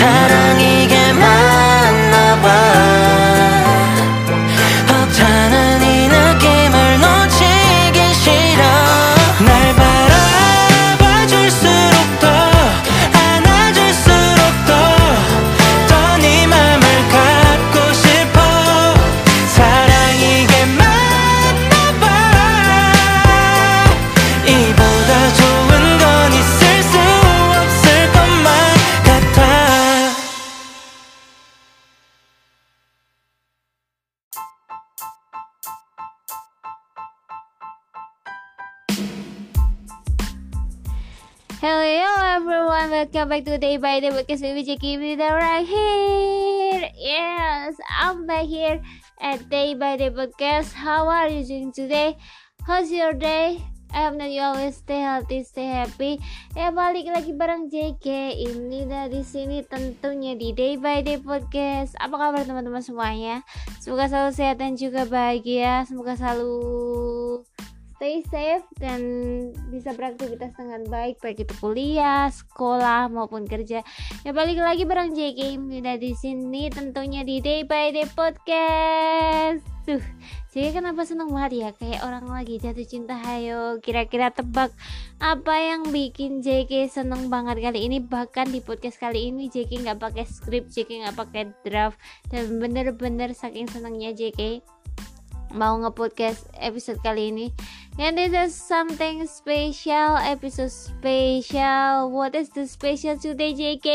사랑 Welcome back to Day by Day podcast with Jackie Vida right here. Yes, I'm back here at Day by Day podcast. How are you doing today? How's your day? I hope that you always stay healthy, stay happy. Ya balik lagi bareng JK. Ini dari sini tentunya di Day by Day podcast. Apa kabar teman-teman semuanya? Semoga selalu sehat dan juga bahagia. Semoga selalu stay safe dan bisa beraktivitas dengan baik baik itu kuliah, sekolah maupun kerja. Ya balik lagi bareng JK Mida di sini tentunya di Day by Day Podcast. Tuh, JK kenapa seneng banget ya kayak orang lagi jatuh cinta. Hayo kira-kira tebak apa yang bikin JK seneng banget kali ini bahkan di podcast kali ini JK nggak pakai skrip, JK nggak pakai draft dan bener-bener saking senengnya JK mau nge-podcast episode kali ini. And this is something special episode special. What is the special today JK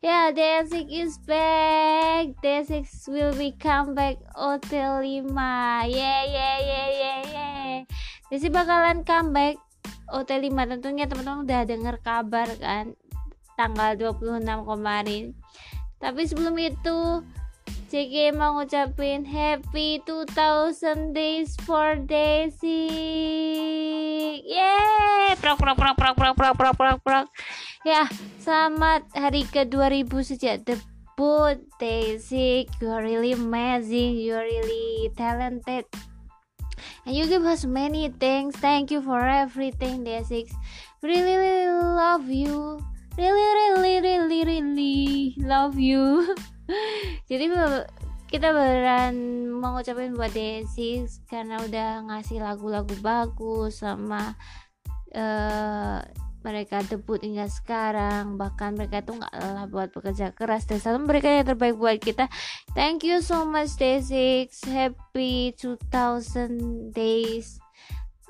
yeah Desik is back. Desik will be come back Hotel 5 yeah yeah yeah yeah yeah. Desik bakalan comeback Hotel 5 tentunya teman-teman udah denger kabar kan tanggal 26 kemarin. Tapi sebelum itu JK mau ngucapin happy 2000 days for Desi. Yeay! Prok prok prok prok prok prok prok prok prok. Ya, selamat hari ke 2000 sejak debut Desi. You are really amazing, you are really talented. and you give us many things thank you for everything day six really really love you really really really really love you jadi kita beneran mau ngucapin buat Desi karena udah ngasih lagu-lagu bagus sama uh, mereka debut hingga sekarang. Bahkan mereka tuh nggak lelah buat bekerja keras. Dan selalu mereka yang terbaik buat kita. Thank you so much Day happy 2000 days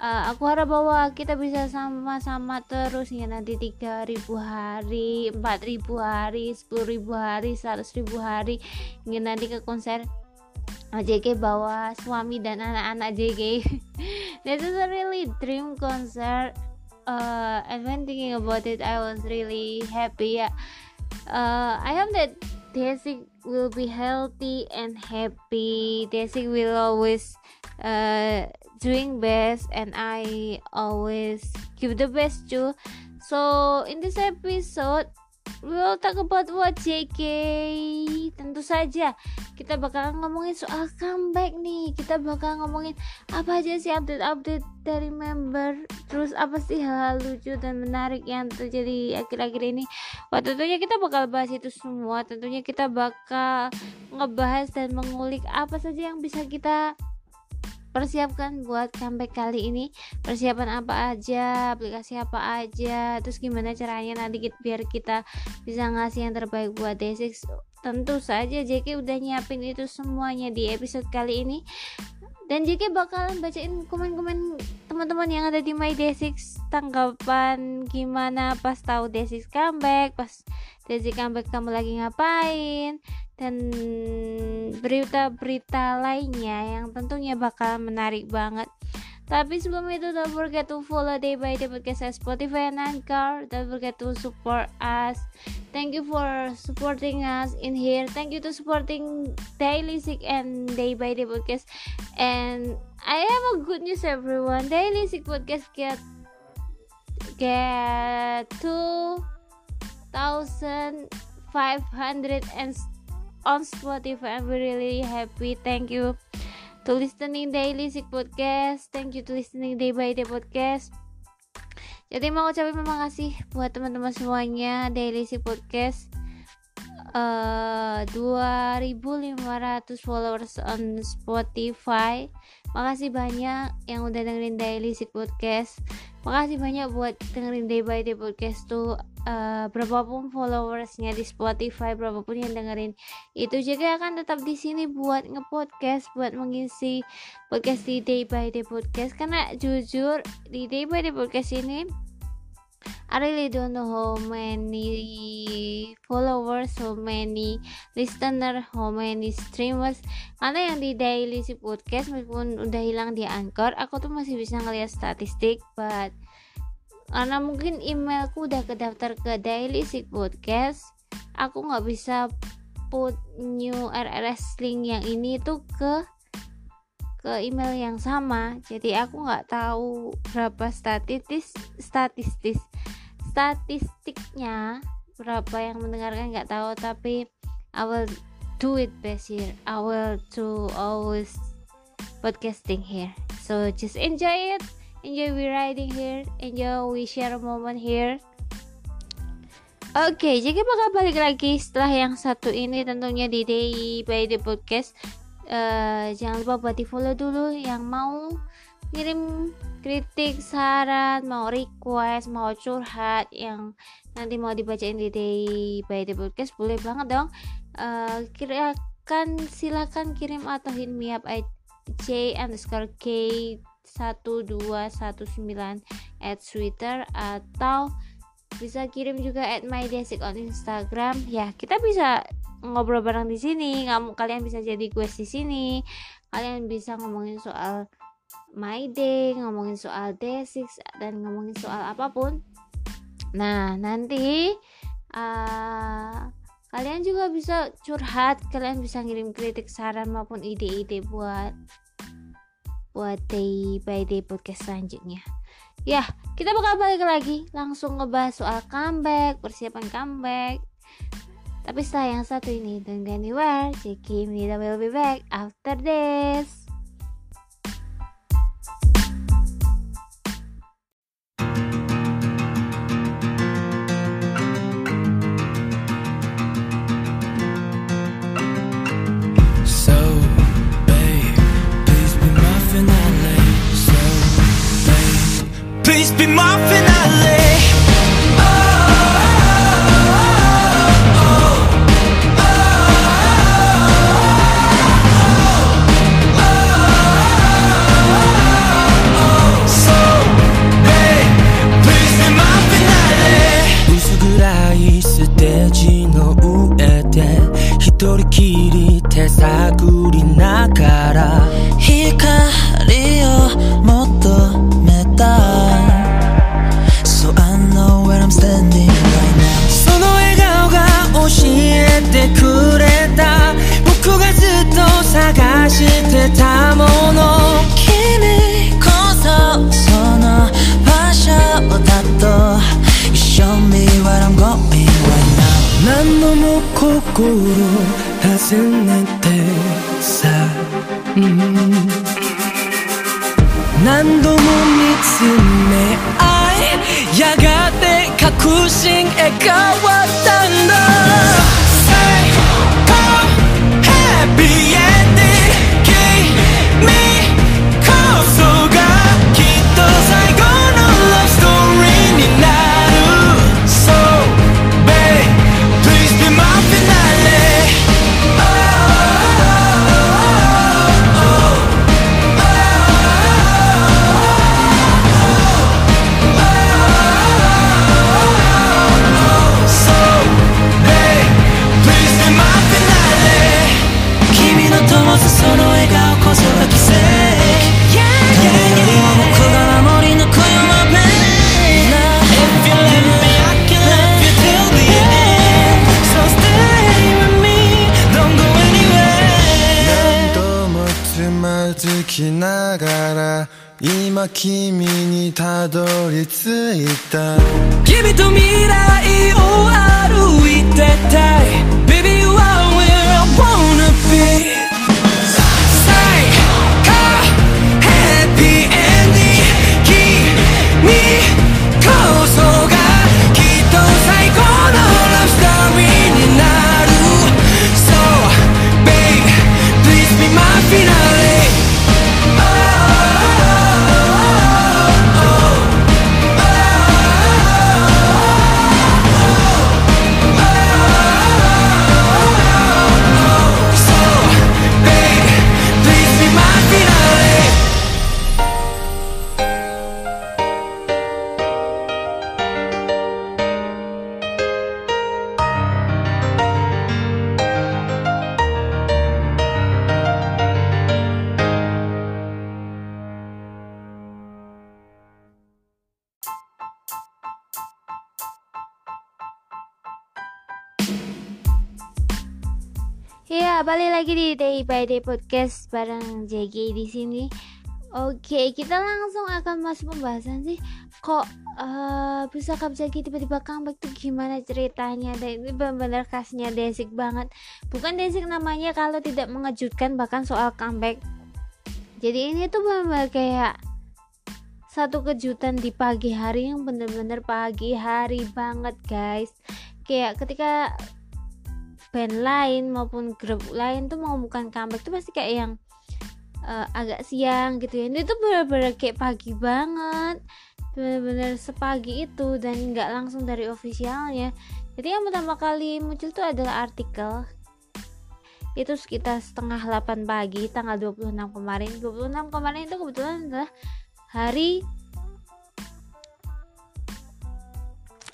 uh, aku harap bahwa kita bisa sama-sama terus ya nanti 3000 hari 4000 hari 10000 hari 100000 hari hingga nanti ke konser JK bawa suami dan anak-anak JK this is a really dream concert. Uh, and when thinking about it I was really happy yeah uh, I hope that Daisy will be healthy and happy. Daisy will always uh, doing best and I always give the best too. So in this episode we will talk about what JK. Tentu saja kita bakal ngomongin soal comeback nih. Kita bakal ngomongin apa aja sih update-update dari member. Terus apa sih hal-hal lucu dan menarik yang terjadi akhir-akhir ini. Wah tentunya kita bakal bahas itu semua. Tentunya kita bakal ngebahas dan mengulik apa saja yang bisa kita persiapkan buat comeback kali ini. Persiapan apa aja aplikasi apa aja terus gimana caranya nanti kita, biar kita bisa ngasih yang terbaik buat D6 tentu saja JK udah nyiapin itu semuanya di episode kali ini. Dan JK bakalan bacain komen-komen teman-teman yang ada di My Day6 tanggapan gimana pas tahu Day6 comeback pas sajikan kamu lagi ngapain dan berita-berita lainnya yang tentunya bakal menarik banget tapi sebelum itu don't forget to follow day by day podcast at Spotify and Anchor. Don't forget to support us. Thank you for supporting us in here. Thank you to supporting Daily Sick and Day by Day podcast. And I have a good news everyone. Daily Sick podcast get get to 1500 and on Spotify. I'm really happy. Thank you to listening daily sick podcast. Thank you to listening day by day podcast. Jadi mau ucapin terima kasih buat teman-teman semuanya daily sick podcast. Eh, uh, 2500 followers on Spotify. Makasih banyak yang udah dengerin Daily Sick Podcast. Makasih banyak buat dengerin Day by Day Podcast tuh uh, berapapun followersnya di Spotify berapapun yang dengerin itu juga akan tetap di sini buat ngepodcast buat mengisi podcast di Day by Day Podcast karena jujur di Day by Day Podcast ini I really don't know how many followers, how many listener, how many streamers. Karena yang di daily si podcast meskipun udah hilang di Anchor, aku tuh masih bisa ngeliat statistik, but karena mungkin emailku udah kedaftar ke Daily Sick Podcast aku nggak bisa put new RRS link yang ini tuh ke ke email yang sama. Jadi aku nggak tahu berapa statistis statistis statistiknya berapa yang mendengarkan nggak tahu. Tapi I will do it best here. I will do always podcasting here. So just enjoy it enjoy we riding here enjoy we share moment here Oke, okay, jadi bakal balik lagi setelah yang satu ini tentunya di Day by the Podcast. Uh, jangan lupa buat di follow dulu yang mau kirim kritik, saran, mau request, mau curhat yang nanti mau dibacain di Day by the Podcast boleh banget dong. Uh, kirakan silakan kirim atau hit me up at j underscore k 1219 at Twitter atau bisa kirim juga at mydesic on Instagram. Ya kita bisa ngobrol bareng di sini. Kamu kalian bisa jadi gue di sini. Kalian bisa ngomongin soal my day ngomongin soal D6 dan ngomongin soal apa pun. Nah nanti uh, kalian juga bisa curhat. Kalian bisa ngirim kritik saran maupun ide-ide buat buat day by day podcast selanjutnya. Ya kita bakal balik lagi. Langsung ngebahas soal comeback persiapan comeback. Tapi setelah yang satu ini don't go anywhere Jackie Mida will be back after this this be my finale? Stage の上で一人きり手探りながら心はせなってさ、Day by Day Podcast bareng JG di sini. Oke, kita langsung akan masuk pembahasan sih. Kok eh, bisa Kak Jaki tiba-tiba comeback tuh gimana ceritanya? Dan ini benar-benar khasnya Desik banget. Bukan Desik namanya kalau tidak mengejutkan bahkan soal comeback. Jadi ini tuh benar-benar kayak satu kejutan di pagi hari yang bener-bener pagi hari banget guys kayak ketika band lain maupun grup lain tuh mau bukan comeback tuh pasti kayak yang eh, agak siang gitu ya. Ini tuh bener-bener kayak pagi banget. Bener-bener sepagi itu dan nggak langsung dari officialnya. Jadi yang pertama kali muncul tuh adalah artikel. Itu sekitar setengah 8 pagi tanggal 26 kemarin. 26 kemarin itu kebetulan adalah hari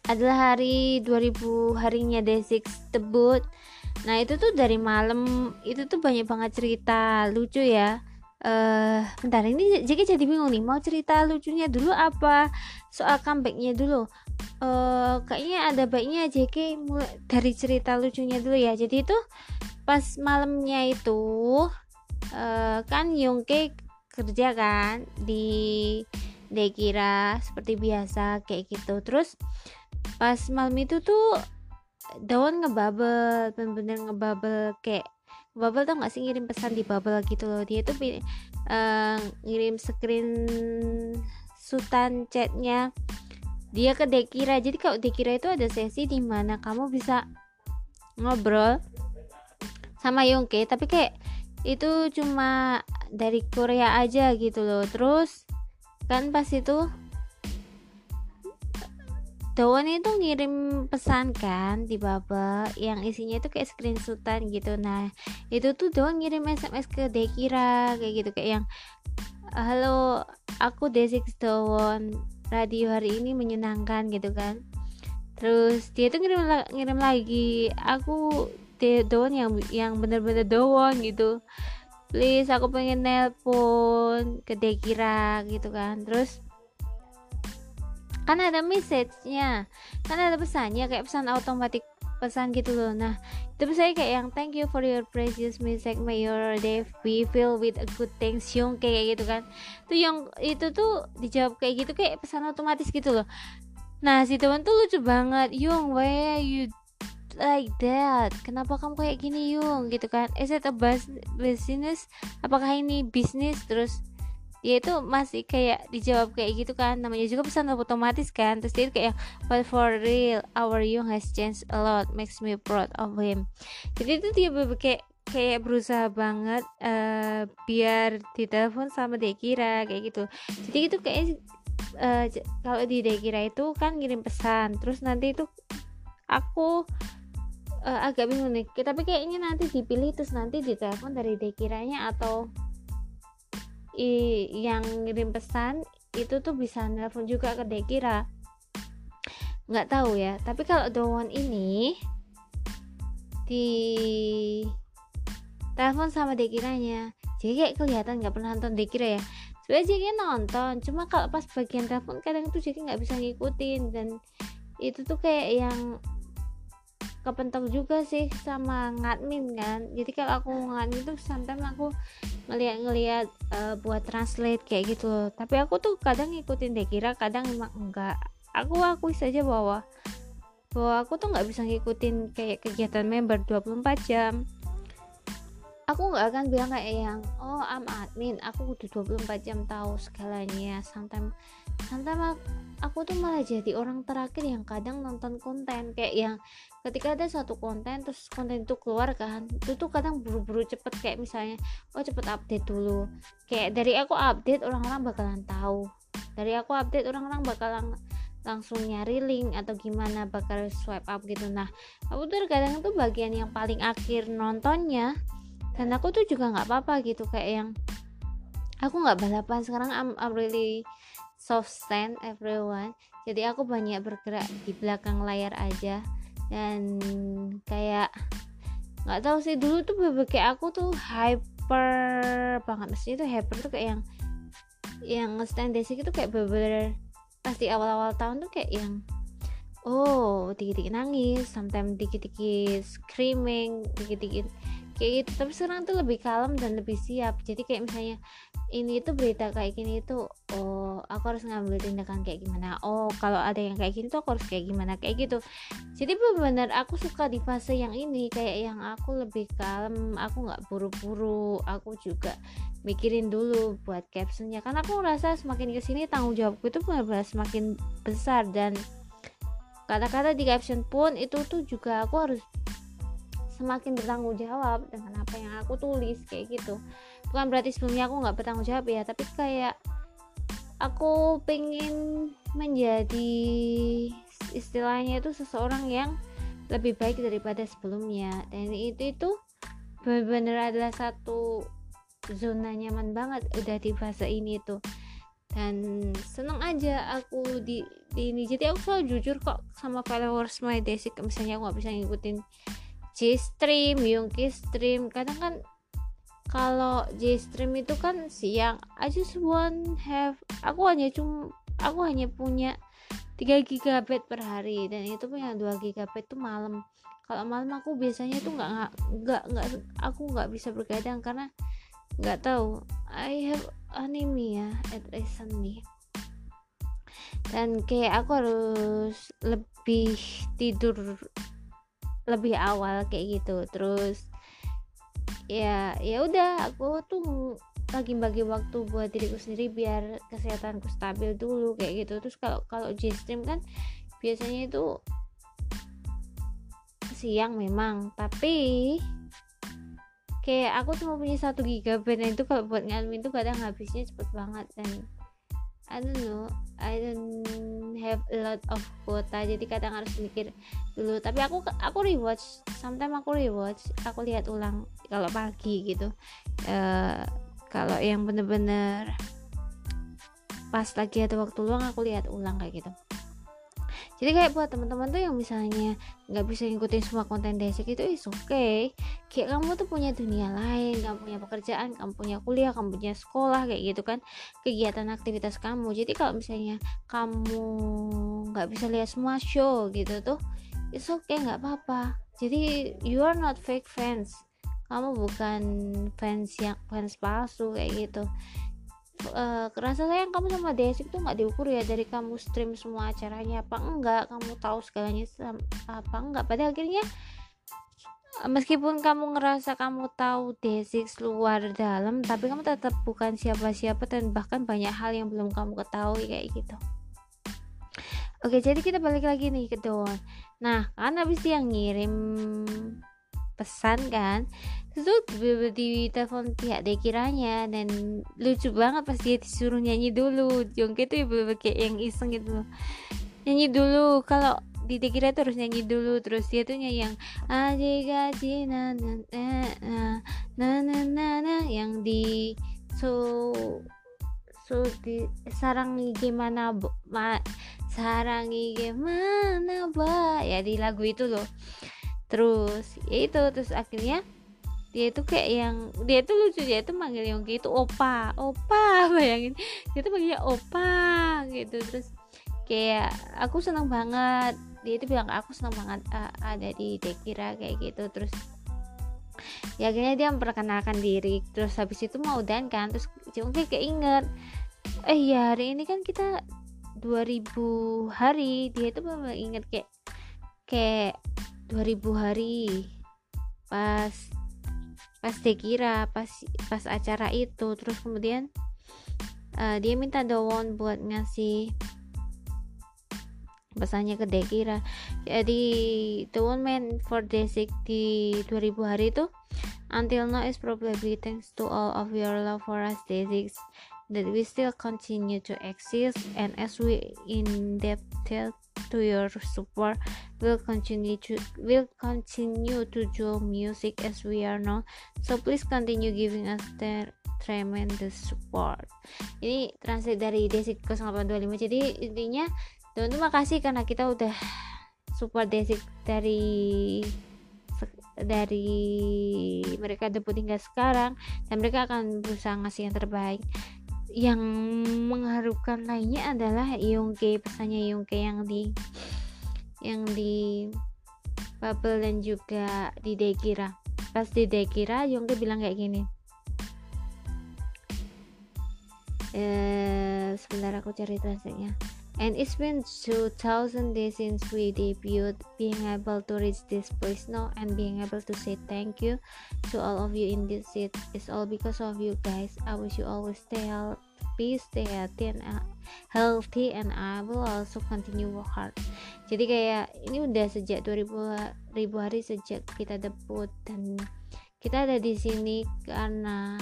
adalah hari 2000 harinya Desix debut nah itu tuh dari malam itu tuh banyak banget cerita lucu ya. Eh bentar ini jadi jadi bingung nih mau cerita lucunya dulu apa? Soal comebacknya dulu. Eh kayaknya ada baiknya JK mulai dari cerita lucunya dulu ya. Jadi itu pas malamnya itu eh kan Yongke kerja kan di Dekira seperti biasa kayak gitu. Terus pas malam itu tuh Dawn ngebubble bener-bener ngebubble kayak Bubble tau gak sih ngirim pesan di bubble gitu loh. Dia tuh eh, ngirim screen sultan chatnya. Dia ke Dekira. Jadi kalau Dekira itu ada sesi di mana kamu bisa ngobrol sama Yongke tapi kayak itu cuma dari Korea aja gitu loh. Terus kan pas itu Dawon itu ngirim pesan kan di Baba yang isinya itu kayak screenshotan gitu. Nah itu tuh Dawon ngirim SMS ke Dekira kayak gitu kayak yang halo aku Desik Dawon radio hari ini menyenangkan gitu kan. Terus dia tuh ngirim ngirim lagi aku Dawon yang yang bener-bener Dawon gitu. Please aku pengen nelpon ke Dekira gitu kan. Terus kan ada message-nya. Kan ada pesannya kayak pesan otomatis pesan gitu loh. Nah itu saya kayak yang thank you for your precious message. May your day be filled with a good things. Yung kayak gitu kan. Tuh yang itu tuh dijawab kayak gitu kayak pesan otomatis gitu loh. Nah si teman tuh lucu banget. Yung why you like that? Kenapa kamu kayak gini yung? Gitu kan. Is it a bus- business? Apakah ini bisnis? Terus dia itu masih kayak dijawab kayak gitu kan. Namanya juga pesan otomatis kan. Terus dia kayak but for real our young has changed a lot. Makes me proud of him. Jadi itu dia kayak kayak berusaha banget eh, biar ditelepon sama Dekira kayak gitu. Jadi itu kayak eh, j- kalau di Dekira itu kan ngirim pesan. Terus nanti itu aku eh, agak bingung nih. Tapi kayaknya nanti dipilih terus nanti ditelepon dari Dekiranya atau i- yang ngirim pesan itu tuh bisa nelpon juga ke Dekira nggak tahu ya tapi kalau Dowon ini di telepon sama Dekiranya jadi kayak kelihatan nggak pernah nonton Dekira ya sebenarnya jadi nonton cuma kalau pas bagian telepon kadang tuh jadi nggak bisa ngikutin dan itu tuh kayak yang kepentok juga sih sama ngadmin kan. Jadi kalau aku ngadmin tuh sometimes aku ngeliat-ngeliat eh, buat translate kayak gitu loh. Tapi aku tuh kadang ngikutin Dekira kadang emang enggak. Aku akui saja bahwa bahwa aku tuh nggak bisa ngikutin kayak kegiatan member 24 jam. Aku nggak akan bilang kayak yang oh I'm admin aku udah 24 jam tahu segalanya. Sometimes sometimes aku, aku tuh malah jadi orang terakhir yang kadang nonton konten kayak yang ketika ada satu konten terus konten itu keluar kan itu tuh kadang buru-buru cepet. Kayak misalnya oh cepet update dulu. Kayak dari aku update orang-orang bakalan tahu. Dari aku update orang-orang bakalan langsung nyari link atau gimana bakal swipe up gitu. Nah aku tuh kadang tuh bagian yang paling akhir nontonnya dan aku tuh juga nggak apa-apa gitu. Kayak yang aku nggak balapan. Sekarang I'm, I'm really soft stand everyone. Jadi aku banyak bergerak di belakang layar aja dan kayak nggak tahu sih dulu tuh kayak aku tuh hyper banget. Maksudnya tuh hyper tuh kayak yang yang stand basic itu kayak bener pas di awal-awal tahun tuh kayak yang oh dikit-dikit nangis sometimes dikit-dikit screaming dikit-dikit kayak gitu. Tapi sekarang tuh lebih kalem dan lebih siap. Jadi kayak misalnya ini itu berita kayak gini itu oh aku harus ngambil tindakan kayak gimana. Oh kalau ada yang kayak gini tuh aku harus kayak gimana kayak gitu. Jadi benar aku suka di fase yang ini kayak yang aku lebih kalem aku nggak buru-buru. Aku juga mikirin dulu buat captionnya. Karena aku ngerasa semakin ke sini tanggung jawabku itu benar-benar semakin besar. Dan kata-kata di caption pun itu tuh juga aku harus semakin bertanggung jawab dengan apa yang aku tulis kayak gitu. Bukan berarti sebelumnya aku nggak bertanggung jawab ya tapi kayak aku pengen menjadi istilahnya itu seseorang yang lebih baik daripada sebelumnya. Dan itu itu benar-benar adalah satu zona nyaman banget udah di fase ini tuh. Dan seneng aja aku di, di ini. Jadi aku selalu jujur kok sama followers my basic misalnya aku nggak bisa ngikutin J-Stream, Yongki Stream. Kadang kan kalau J-Stream itu kan siang. I just want have aku hanya cuma aku hanya punya 3 GB per hari. Dan itu pun yang 2 GB tuh malam. Kalau malam aku biasanya tuh nggak nggak nggak aku nggak bisa bergadang karena nggak tahu. I have anemia at recently. Dan kayak aku harus lebih tidur lebih awal kayak gitu. Terus ya ya udah aku tuh lagi bagi waktu buat diriku sendiri biar kesehatanku stabil dulu kayak gitu. Terus kalau kalau J-Stream kan biasanya itu siang memang tapi kayak aku cuma punya satu gigabyte dan itu kalau buat ngadmin tuh kadang habisnya cepet banget dan I don't know. I don't have a lot of quota jadi kadang harus mikir dulu. Tapi aku aku rewatch. Sometimes aku rewatch aku lihat ulang kalau pagi gitu. Eh, kalau yang bener-bener pas lagi ada waktu luang aku lihat ulang kayak gitu jadi kayak buat teman-teman tuh yang misalnya nggak bisa ngikutin semua konten basic itu is okay. Kayak kamu tuh punya dunia lain kamu punya pekerjaan kamu punya kuliah kamu punya sekolah kayak gitu kan. Kegiatan aktivitas kamu. Jadi kalau misalnya kamu nggak bisa lihat semua show gitu tuh it's okay nggak apa-apa. Jadi you are not fake fans. Kamu bukan fans yang fans palsu kayak gitu Eh, rasa sayang kamu sama Desik tuh nggak diukur ya dari kamu stream semua acaranya apa enggak kamu tahu segalanya apa enggak. Pada akhirnya eh, meskipun kamu ngerasa kamu tahu Desik luar dalam tapi kamu tetap bukan siapa-siapa dan bahkan banyak hal yang belum kamu ketahui kayak gitu. Oke jadi kita balik lagi nih ke Don nah kan habis dia ngirim pesan kan. Itu di telepon pihak dia kiranya dan lucu banget pas dia disuruh nyanyi dulu. Jongke tuh ibu kayak yang iseng gitu. Nyanyi dulu kalau di Dekira terus nyanyi dulu. Terus dia tuh nyanyi yang aji gaji na na na na na yang di so so di sarang gimana ma, sarangi gimana ba? Ya di lagu itu loh terus ya itu terus akhirnya dia itu kayak yang dia itu lucu dia itu manggil Yongki itu opa. Opa bayangin. Dia itu manggilnya opa gitu. Terus kayak aku senang banget. Dia itu bilang aku senang banget uh, ada di Dekira kayak gitu. Terus ya akhirnya dia memperkenalkan diri. Terus habis itu mau dan kan terus Yongki keinget eh ya hari ini kan kita 2000 hari. Dia itu inget kayak kayak 2000 hari. Pas pas Dekira pas pas acara itu. Terus kemudian eh, dia minta Dowon buat ngasih pesannya ke Dekira jadi Dowon main for Desik di 2000 hari itu until now is probably thanks to all of your love for us Desiks that we still continue to exist and as we indebted to your support will continue to will continue to do music as we are now so please continue giving us the tremendous support. Ini translate dari Desik 0825 jadi intinya teman-teman makasih karena kita udah support Desik dari dari mereka debut hingga sekarang dan mereka akan berusaha ngasih yang terbaik yang mengharukan lainnya adalah Yongke pesannya Yongke yang di yang di Bubble dan juga di Dekira pas di Dekira Yongke bilang kayak gini eh sebentar aku cari translate-nya And it's been 2000 days since we debuted. Being able to reach this place now and being able to say thank you to all of you in this seat is all because of you guys. I wish you always stay healthy, stay healthy and uh, healthy, and I will also continue work hard. Jadi kayak ini udah sejak 2000 ribu hari sejak kita debut dan kita ada di sini karena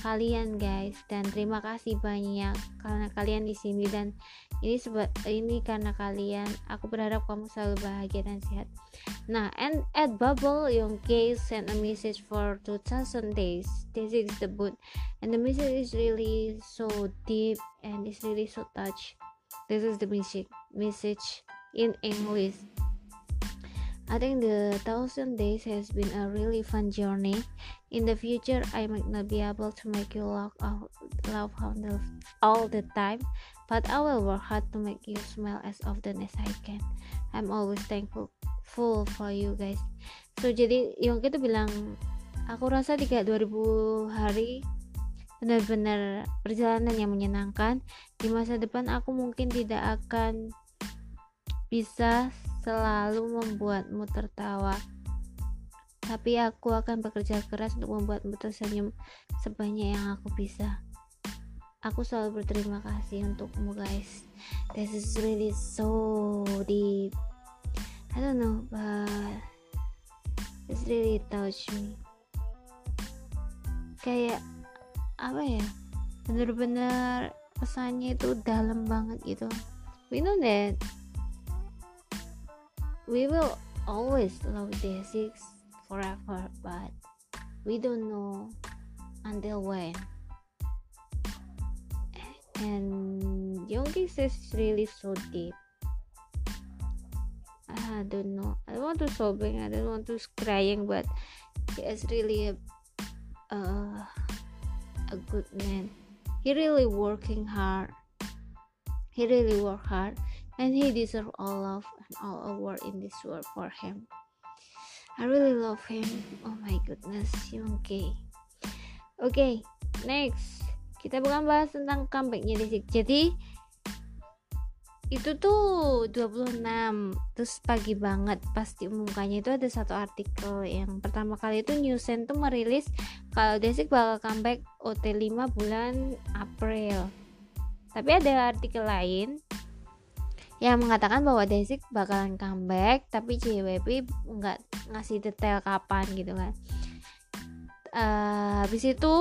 kalian guys. Dan terima kasih banyak karena kalian di sini. Dan ini seba- ini karena kalian. Aku berharap kamu selalu bahagia dan sehat. Nah and at bubble Yongke sent a message for 2000 days. This is the boot. And the message is really so deep and it's really so touch this is the message message in English I think the thousand days has been a really fun journey. In the future, I might not be able to make you laugh out, all the, time, but I will work hard to make you smile as often as I can. I'm always thankful full for you guys. So jadi Yongki tuh bilang, aku rasa di kayak 2000 hari benar-benar perjalanan yang menyenangkan. Di masa depan aku mungkin tidak akan bisa selalu membuatmu tertawa. Tapi aku akan bekerja keras untuk membuatmu tersenyum sebanyak yang aku bisa. Aku selalu berterima kasih untukmu guys. This is really so deep. I don't know, but it's really touch me. Kayak apa ya? Bener-bener pesannya itu dalam banget gitu we know that we will always love Day6 forever but we don't know until when. And Youngki's is really so deep. I don't know. I don't want to sobbing I don't want to crying but he is really a uh, a good man. He really working hard. He really work hard and he deserve all love and all award in this world for him. I really love him. Oh my goodness Youngki oke okay, next. Kita bukan bahas tentang comebacknya Desik jadi itu tuh 26 terus pagi banget pas diumumkannya itu ada satu artikel yang pertama kali itu Newsen tuh merilis kalau Desik bakal comeback OT5 bulan April. Tapi ada artikel lain yang mengatakan bahwa Desik bakalan comeback tapi JWP nggak ngasih detail kapan gitu kan. Uh, habis itu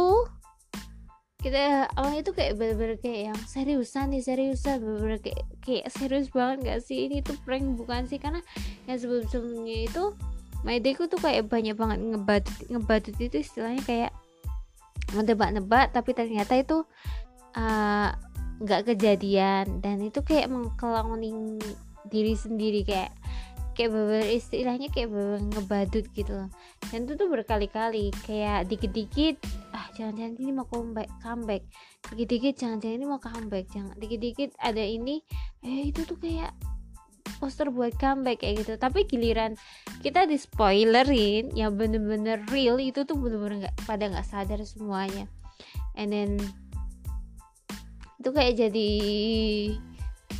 kita awalnya itu kayak bener-bener kayak yang seriusan nih seriusan bener-bener kayak, kayak serius banget gak sih? Ini tuh prank bukan sih? Karena yang sebelum-sebelumnya itu Maydeku tuh kayak banyak banget ngebadut ngebadut itu istilahnya kayak menebak-nebak tapi ternyata itu nggak kejadian. Dan itu kayak mengkeloning diri sendiri kayak kayak beber istilahnya kayak beber ngebadut gitu loh. Dan itu tuh berkali-kali kayak dikit-dikit ah jangan-jangan ini mau comeback comeback. Dikit-dikit jangan-jangan ini mau comeback. Jangan dikit-dikit ada ini eh itu tuh kayak poster buat comeback kayak gitu. Tapi giliran kita di spoilerin yang bener-bener real itu tuh bener-bener nggak pada nggak sadar semuanya. And then itu kayak jadi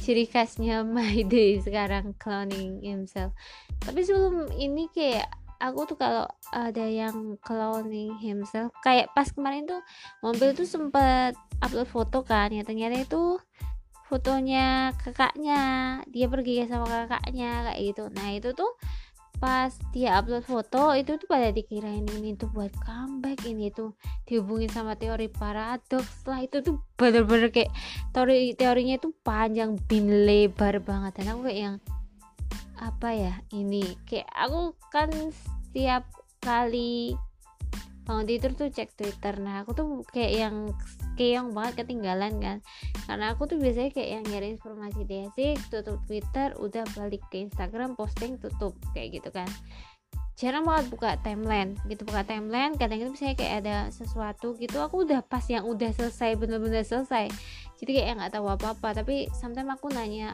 ciri khasnya My Day sekarang cloning himself. Tapi sebelum ini kayak aku tuh kalau ada yang cloning himself kayak pas kemarin tuh mobil tuh sempet upload foto kan ya ternyata itu fotonya kakaknya. Dia pergi sama kakaknya kayak gitu. Nah itu tuh pas dia upload foto itu tuh pada dikirain ini tuh buat comeback ini tuh dihubungin sama teori paradoks. Lah itu tuh bener-bener kayak teori teorinya tuh panjang bin lebar banget. Dan aku kayak yang apa ya ini kayak aku kan setiap kali bangun tidur tuh cek Twitter. Nah aku tuh kayak yang keong banget ketinggalan kan. Karena aku tuh biasanya kayak yang nyari informasi basic tutup Twitter udah balik ke Instagram posting tutup kayak gitu kan. Jarang banget buka timeline gitu. Buka timeline kadang itu misalnya kayak ada sesuatu gitu aku udah pas yang udah selesai bener-bener selesai. Jadi kayak nggak tahu apa-apa. Tapi sometimes aku nanya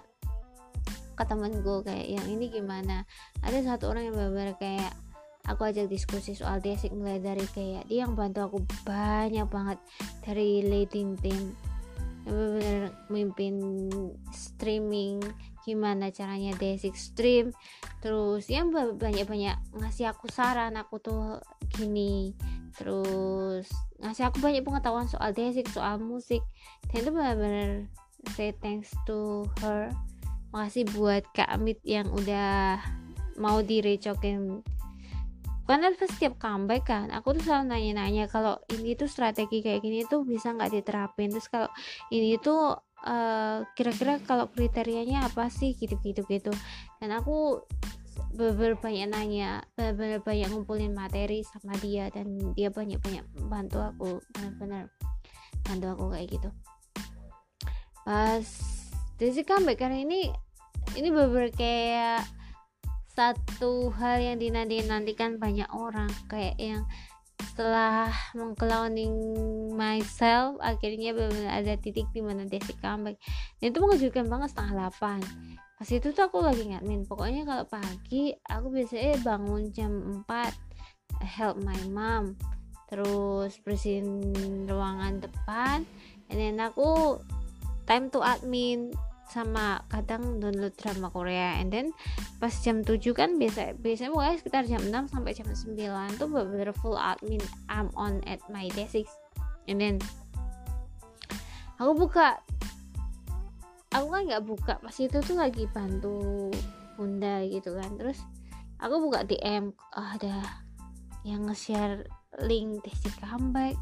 ke temen gue kayak yang ini gimana? Ada satu orang yang bener-bener kayak aku ajak diskusi soal desik mulai dari kayak dia yang bantu aku banyak banget dari leading team benar-benar mimpin streaming gimana caranya desik stream terus yang banyak-banyak ngasih aku saran aku tuh gini terus ngasih aku banyak pengetahuan soal desik soal musik dan itu benar-benar say thanks to her makasih buat Kak Amit yang udah mau direcokin karena setiap comeback kan. Aku tuh selalu nanya-nanya kalau ini tuh strategi kayak gini tuh bisa nggak diterapin? Terus kalau ini tuh uh, kira-kira kalau kriterianya apa sih? Gitu-gitu gitu. Dan aku bener banyak nanya bener banyak ngumpulin materi sama dia dan dia banyak-banyak bantu aku bener-bener bantu aku kayak gitu. Pas dari comeback kali ini ini bener kayak satu hal yang dinanti-nantikan banyak orang. Kayak yang setelah mengclowning myself akhirnya benar ada titik di mana Desi comeback. Dan itu mengejutkan banget setengah 8 pas itu tuh aku lagi ngadmin. Pokoknya kalau pagi aku biasanya bangun jam 4 help my mom. Terus bersihin ruangan depan. Dan aku time to admin sama kadang download drama Korea and then pas jam 7 kan biasa biasanya mulai sekitar jam 6 sampai jam 9 tuh bener-bener full admin I'm on at my desk. And then aku buka aku kan nggak buka pas itu tuh lagi bantu bunda gitu kan. Terus aku buka DM oh, ada yang nge-share link Desi comeback.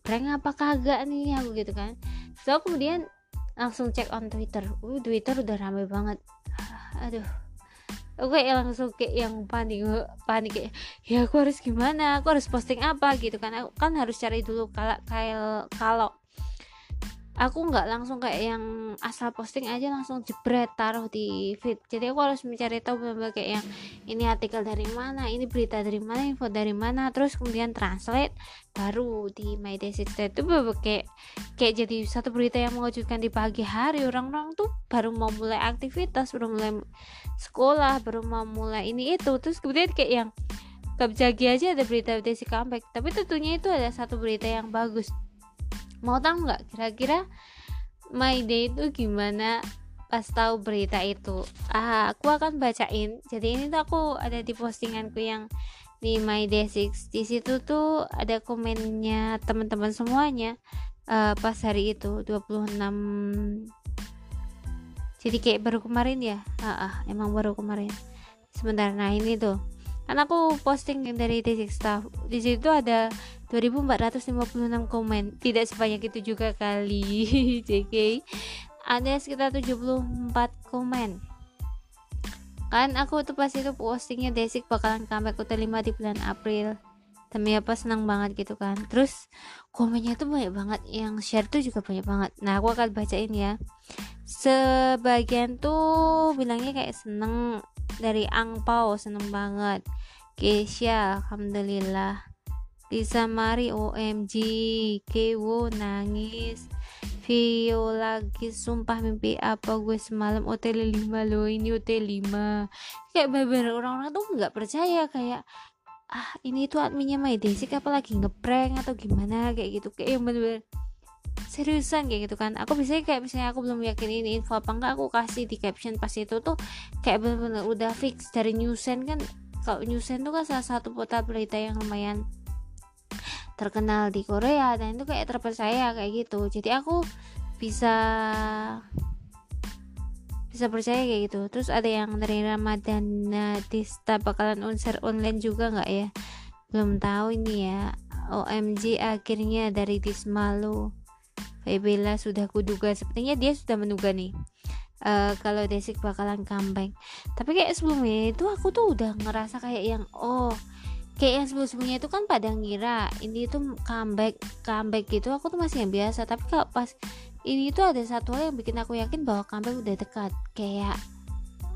Prank apa kagak nih? Aku gitu kan. So kemudian langsung cek on Twitter. Uh Twitter udah rame banget. Aduh. Kayak langsung kayak yang panik panik kayak ya aku harus gimana? Aku harus posting apa? Gitu kan. Aku kan harus cari dulu kalau kalau aku nggak langsung kayak yang asal posting aja langsung jebret taruh di feed. Jadi aku harus mencari tahu benar kayak yang ini artikel dari mana ini berita dari mana info dari mana terus kemudian translate baru di my day Six itu bener kayak kayak jadi satu berita yang mengejutkan di pagi hari. Orang-orang tuh baru mau mulai aktivitas baru mulai sekolah baru mau mulai ini itu. Terus kemudian kayak yang Kapjagi aja ada berita Desi comeback. Tapi tentunya itu ada satu berita yang bagus mau tahu nggak kira-kira my day itu gimana pas tahu berita itu? Ah aku akan bacain. Jadi ini tuh aku ada di postinganku yang di my day six. Di situ tuh ada komennya teman-teman semuanya eh, pas hari itu 26 jadi kayak baru kemarin ya? Ah, ah, emang baru kemarin. Sebentar nah ini tuh. Kan aku posting yang dari T6 staff di situ ada 2456 komen. Tidak sebanyak itu juga kali JK ada sekitar 74 komen. Kan aku tuh pas itu postingnya Desik bakalan comeback udah 5 di bulan April. Demi apa senang banget gitu kan. Terus komennya tuh banyak banget yang share tuh juga banyak banget. Nah aku akan bacain ya. Sebagian tuh bilangnya kayak seneng dari angpau seneng banget. Keisha alhamdulillah Lisa Mari OMG Kewo nangis. Vio lagi sumpah mimpi apa gue semalam? Hotel 5 loh ini hotel 5 kayak bener-bener orang-orang tuh nggak percaya kayak ah ini tuh adminnya My Desik apa lagi ngeprank atau gimana? Kayak gitu kayak yang bener-bener seriusan kayak gitu kan. Aku bisa kayak misalnya aku belum yakin ini info apa enggak aku kasih di caption pas itu tuh kayak bener-bener udah fix dari Newsen kan. Kalau Newsen tuh kan salah satu portal berita yang lumayan terkenal di Korea dan itu kayak terpercaya kayak gitu. Jadi aku bisa bisa percaya kayak gitu. Terus ada yang dari Ramadana Tista bakalan unser online juga nggak ya? Belum tahu ini ya. OMG akhirnya dari Dismalu Febela sudah kuduga. Sepertinya dia sudah menduga nih. Eh, kalau Desik bakalan comeback. Tapi kayak sebelumnya itu aku tuh udah ngerasa kayak yang oh kayak yang sebelum-sebelumnya itu kan pada ngira ini tuh comeback comeback gitu. Aku tuh masih yang biasa. Tapi kalau pas ini tuh ada satu hal yang bikin aku yakin bahwa comeback udah dekat. Kayak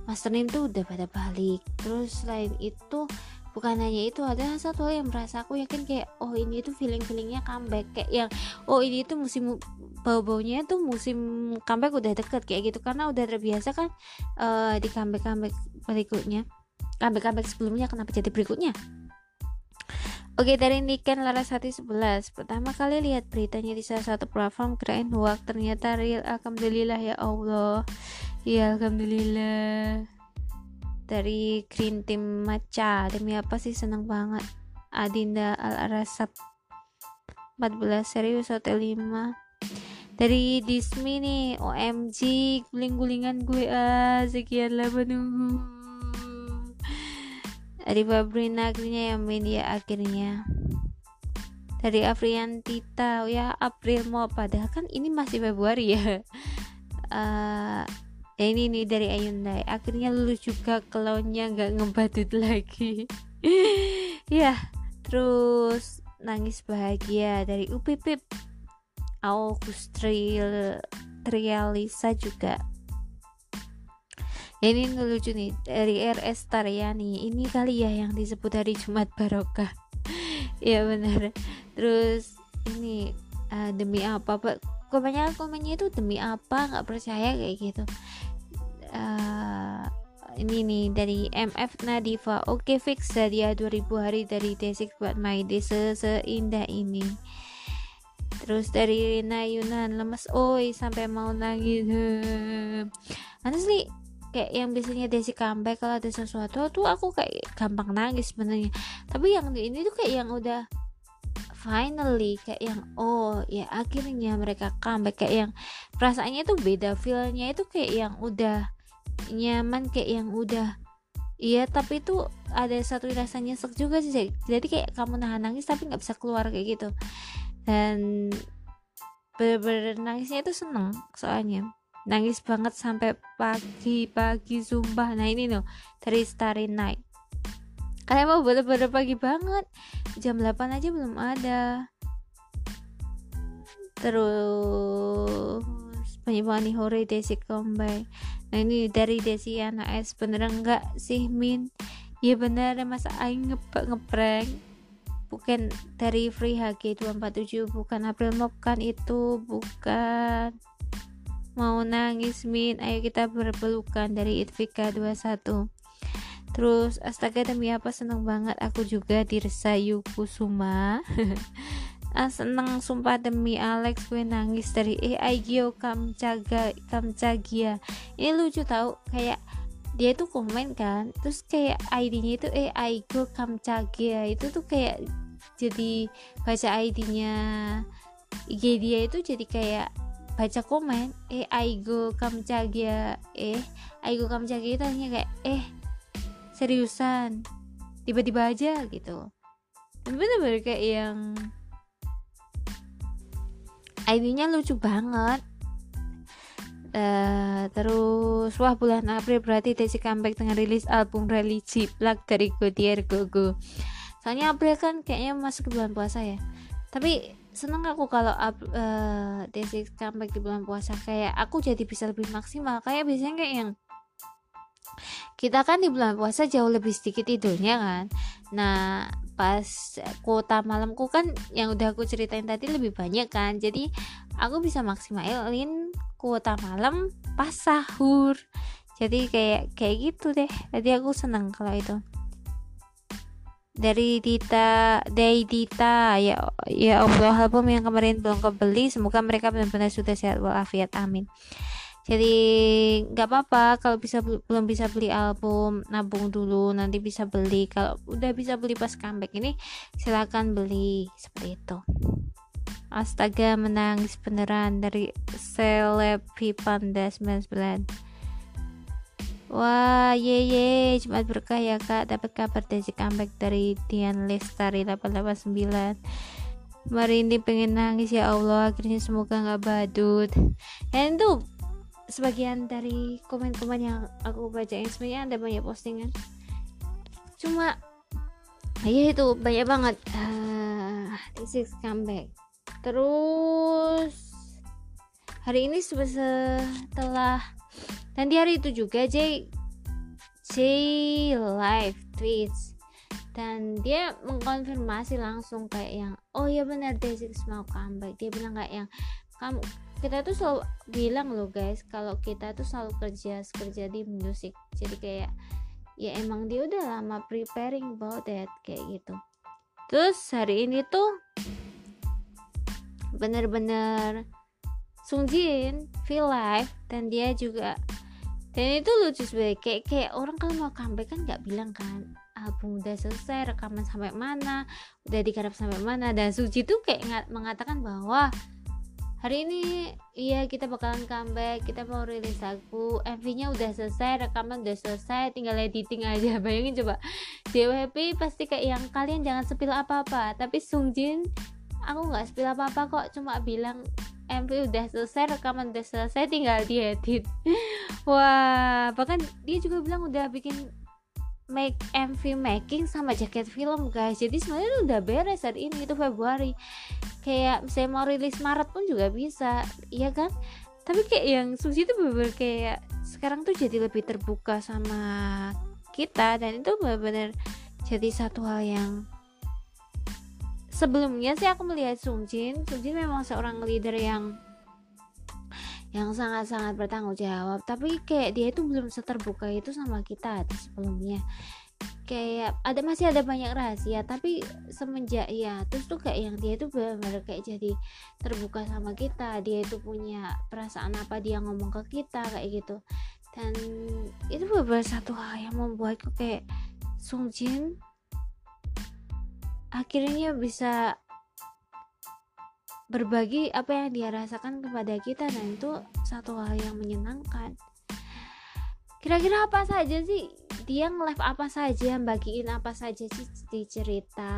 Master Nim tuh udah pada balik. Terus selain itu bukan hanya itu ada satu hal yang merasa aku yakin kayak oh ini tuh feeling feelingnya comeback. Kayak yang oh ini tuh musim bau baunya tuh musim comeback udah deket. Kayak gitu. Karena udah terbiasa kan eh, di comeback comeback berikutnya. Comeback comeback sebelumnya kenapa jadi berikutnya Oke dari Niken Larasati 11 Pertama kali lihat beritanya di salah satu platform Kirain hoax ternyata real. Alhamdulillah ya Allah. Ya Alhamdulillah. Dari Green Team Maca Demi apa sih? Seneng banget. Adinda Al-Arasap 14 serius Hotel 5 Dari Dismi nih OMG Guling-gulingan gue ah Sekian lah menunggu dari Fabrina akhirnya yang media akhirnya. Dari Afrian Tita ya April mau padahal kan ini masih Februari ya. Ya ini nih dari Ayundai akhirnya lulus juga kelonnya nggak ngebadut lagi. Ya terus nangis bahagia dari UPP August Trial Trialisa juga ini lucu nih dari RS Taryani ini kali ya yang disebut hari Jumat Barokah. Ya benar terus ini eh, demi apa pak? Kebanyakan komennya itu demi apa? Nggak percaya kayak gitu. Eh, ini nih dari MF Nadifa oke fix. Hadiah 2000 hari dari Desik buat My se seindah ini. Terus dari Rina Yunan lemes. Oi sampai mau nangis. Honestly kayak yang biasanya Desi comeback kalau ada sesuatu tuh aku kayak gampang nangis sebenarnya. Tapi yang ini tuh kayak yang udah finally kayak yang oh ya akhirnya mereka comeback. Kayak yang perasaannya tuh beda feelnya itu kayak yang udah nyaman kayak yang udah Iya tapi itu ada satu rasa nyesek juga sih jadi kayak kamu nahan nangis tapi nggak bisa keluar kayak gitu. Dan bener-bener nangisnya itu seneng soalnya nangis banget sampai pagi-pagi sumpah. Nah ini loh dari Starry Night. Kalian mau bener-bener pagi banget? Jam 8 aja belum ada. Terus nih Hore Desi comeback nah ini dari Desi anak S beneran enggak sih Min? Ya bener masa Aing nge ngeprank? Bukan dari Free HG 247 bukan April Mop kan itu bukan mau nangis Min. Ayo kita berpelukan dari Itvika 21 terus astaga demi apa? Seneng banget. Aku juga di Resayu Kusuma ah, seneng. Sumpah demi Alex gue nangis dari AI Gio Kamcaga Kamcagia ini lucu tau. Kayak dia tuh komen kan. Terus kayak ID-nya itu AI Gio Kamcagia itu tuh kayak jadi baca ID-nya IG dia itu jadi kayak baca komen eh Aigo Kamcagia eh Aigo Kamcagia itu hanya kayak eh seriusan tiba-tiba aja gitu. Bener-bener kayak yang ID-nya lucu banget. Uh, terus wah bulan April berarti Desi comeback dengan rilis album religi Black dari Godier Gogo. Soalnya April kan kayaknya masuk ke bulan puasa ya. Tapi seneng aku kalau up, uh, Desi comeback di bulan puasa. Kayak aku jadi bisa lebih maksimal. Kayak biasanya kayak yang kita kan di bulan puasa jauh lebih sedikit tidurnya kan. Nah pas kuota malamku kan yang udah aku ceritain tadi lebih banyak kan. Jadi aku bisa maksimalin kuota malam pas sahur. Jadi kayak kayak gitu deh. Jadi aku seneng kalau itu dari Dita dari Dita. Ya ya Allah album yang kemarin belum kebeli semoga mereka benar-benar sudah sehat walafiat. Amin. Jadi nggak apa-apa kalau bisa belum bisa beli album nabung dulu nanti bisa beli. Kalau udah bisa beli pas comeback ini silakan beli. Seperti itu. Astaga menangis beneran dari Selepi Panda 99 Wah, ye ye, Jumat berkah ya kak. Dapat kabar dari comeback dari Dian Lestari 889. Merinding pengen nangis ya Allah. Akhirnya semoga nggak badut. Dan sebagian dari komen-komen yang aku bacain sebenarnya ada banyak postingan. Cuma ya itu banyak banget. Uh, comeback. Terus hari ini setelah dan di hari itu juga J J live tweets. Dan dia mengkonfirmasi langsung kayak yang oh ya benar Desix mau comeback. Dia bilang kayak yang kamu kita tuh selalu bilang loh guys kalau kita tuh selalu kerja kerja di musik. Jadi kayak ya emang dia udah lama preparing about that kayak gitu. Terus hari ini tuh bener-bener Sungjin feel live dan dia juga dan itu lucu sebenarnya. Kayak kayak orang kalau mau comeback kan nggak bilang kan album udah selesai rekaman sampai mana udah digarap sampai mana. Dan Suji tuh kayak mengatakan bahwa hari ini iya kita bakalan comeback kita mau rilis lagu MV-nya udah selesai rekaman udah selesai tinggal editing aja. Bayangin coba JWP pasti kayak yang kalian jangan sepil apa-apa. Tapi Sungjin aku nggak sepil apa-apa kok cuma bilang MV udah selesai rekaman udah selesai tinggal diedit. Wah bahkan dia juga bilang udah bikin make MV making sama jaket film guys. Jadi sebenarnya udah beres saat ini itu Februari. Kayak saya mau rilis Maret pun juga bisa iya kan? Tapi kayak yang Susi itu bener kayak sekarang tuh jadi lebih terbuka sama kita dan itu bener-bener jadi satu hal yang sebelumnya sih aku melihat Sungjin Sungjin memang seorang leader yang yang sangat-sangat bertanggung jawab. Tapi kayak dia itu belum seterbuka itu sama kita sebelumnya. Kayak ada masih ada banyak rahasia tapi semenjak ya terus tuh kayak yang dia itu benar-benar kayak jadi terbuka sama kita. Dia itu punya perasaan apa dia ngomong ke kita kayak gitu. Dan itu beberapa satu hal yang membuatku kayak Sungjin akhirnya bisa berbagi apa yang dia rasakan kepada kita dan itu satu hal yang menyenangkan. Kira-kira apa saja sih? Dia nge-live apa saja? Bagiin apa saja sih di cerita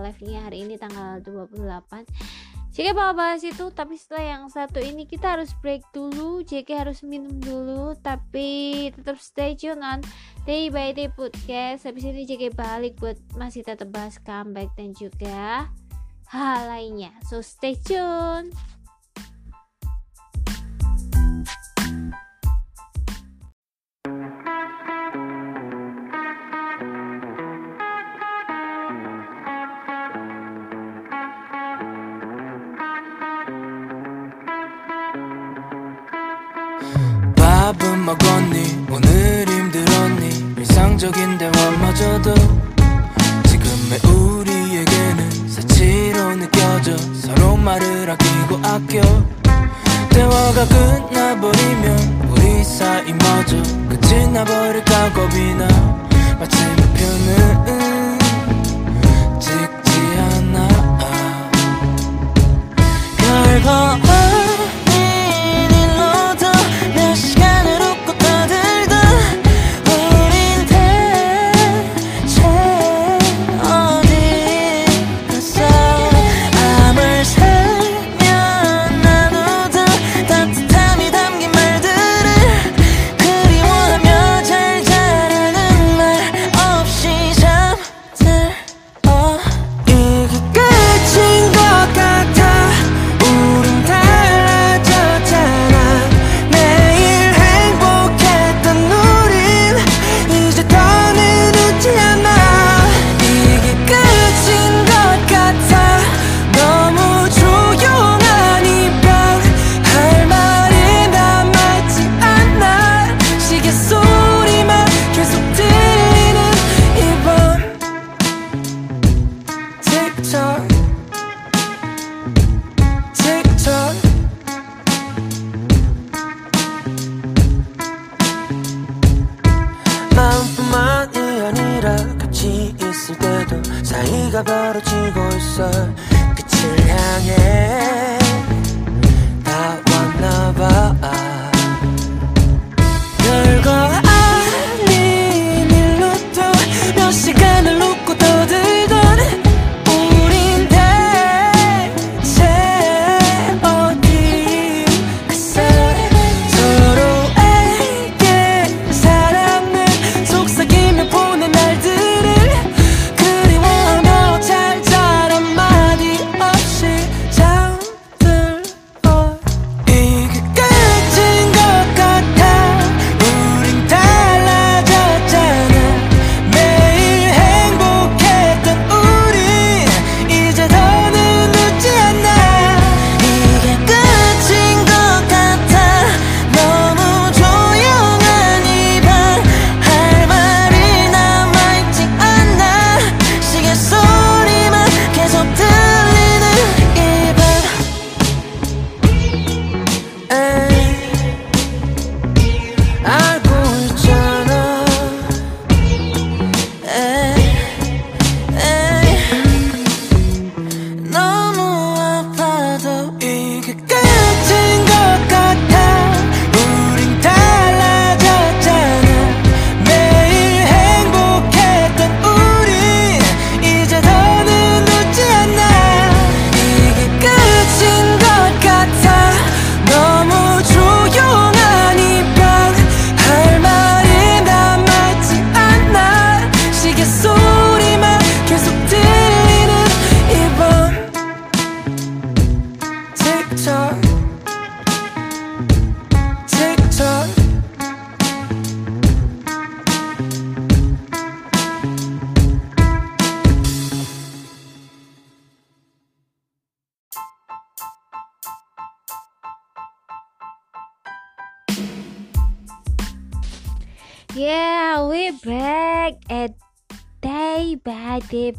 live nya hari ini tanggal 28 JK bakal bahas itu tapi setelah yang satu ini kita harus break dulu. JK harus minum dulu tapi tetap stay tune on day by day podcast. Habis ini JK balik buat masih tetap bahas comeback dan juga hal lainnya. So stay tune. 먹었니? 오늘 힘들었니? 일상적인 대화마저도 지금의 우리에게는 사치로 느껴져? 서로 말을 아끼고 아껴. 대화가 끝나버리면 우리 사이마저 끝이 나버릴까 겁이 나. 마침표는 찍지 않아. 결과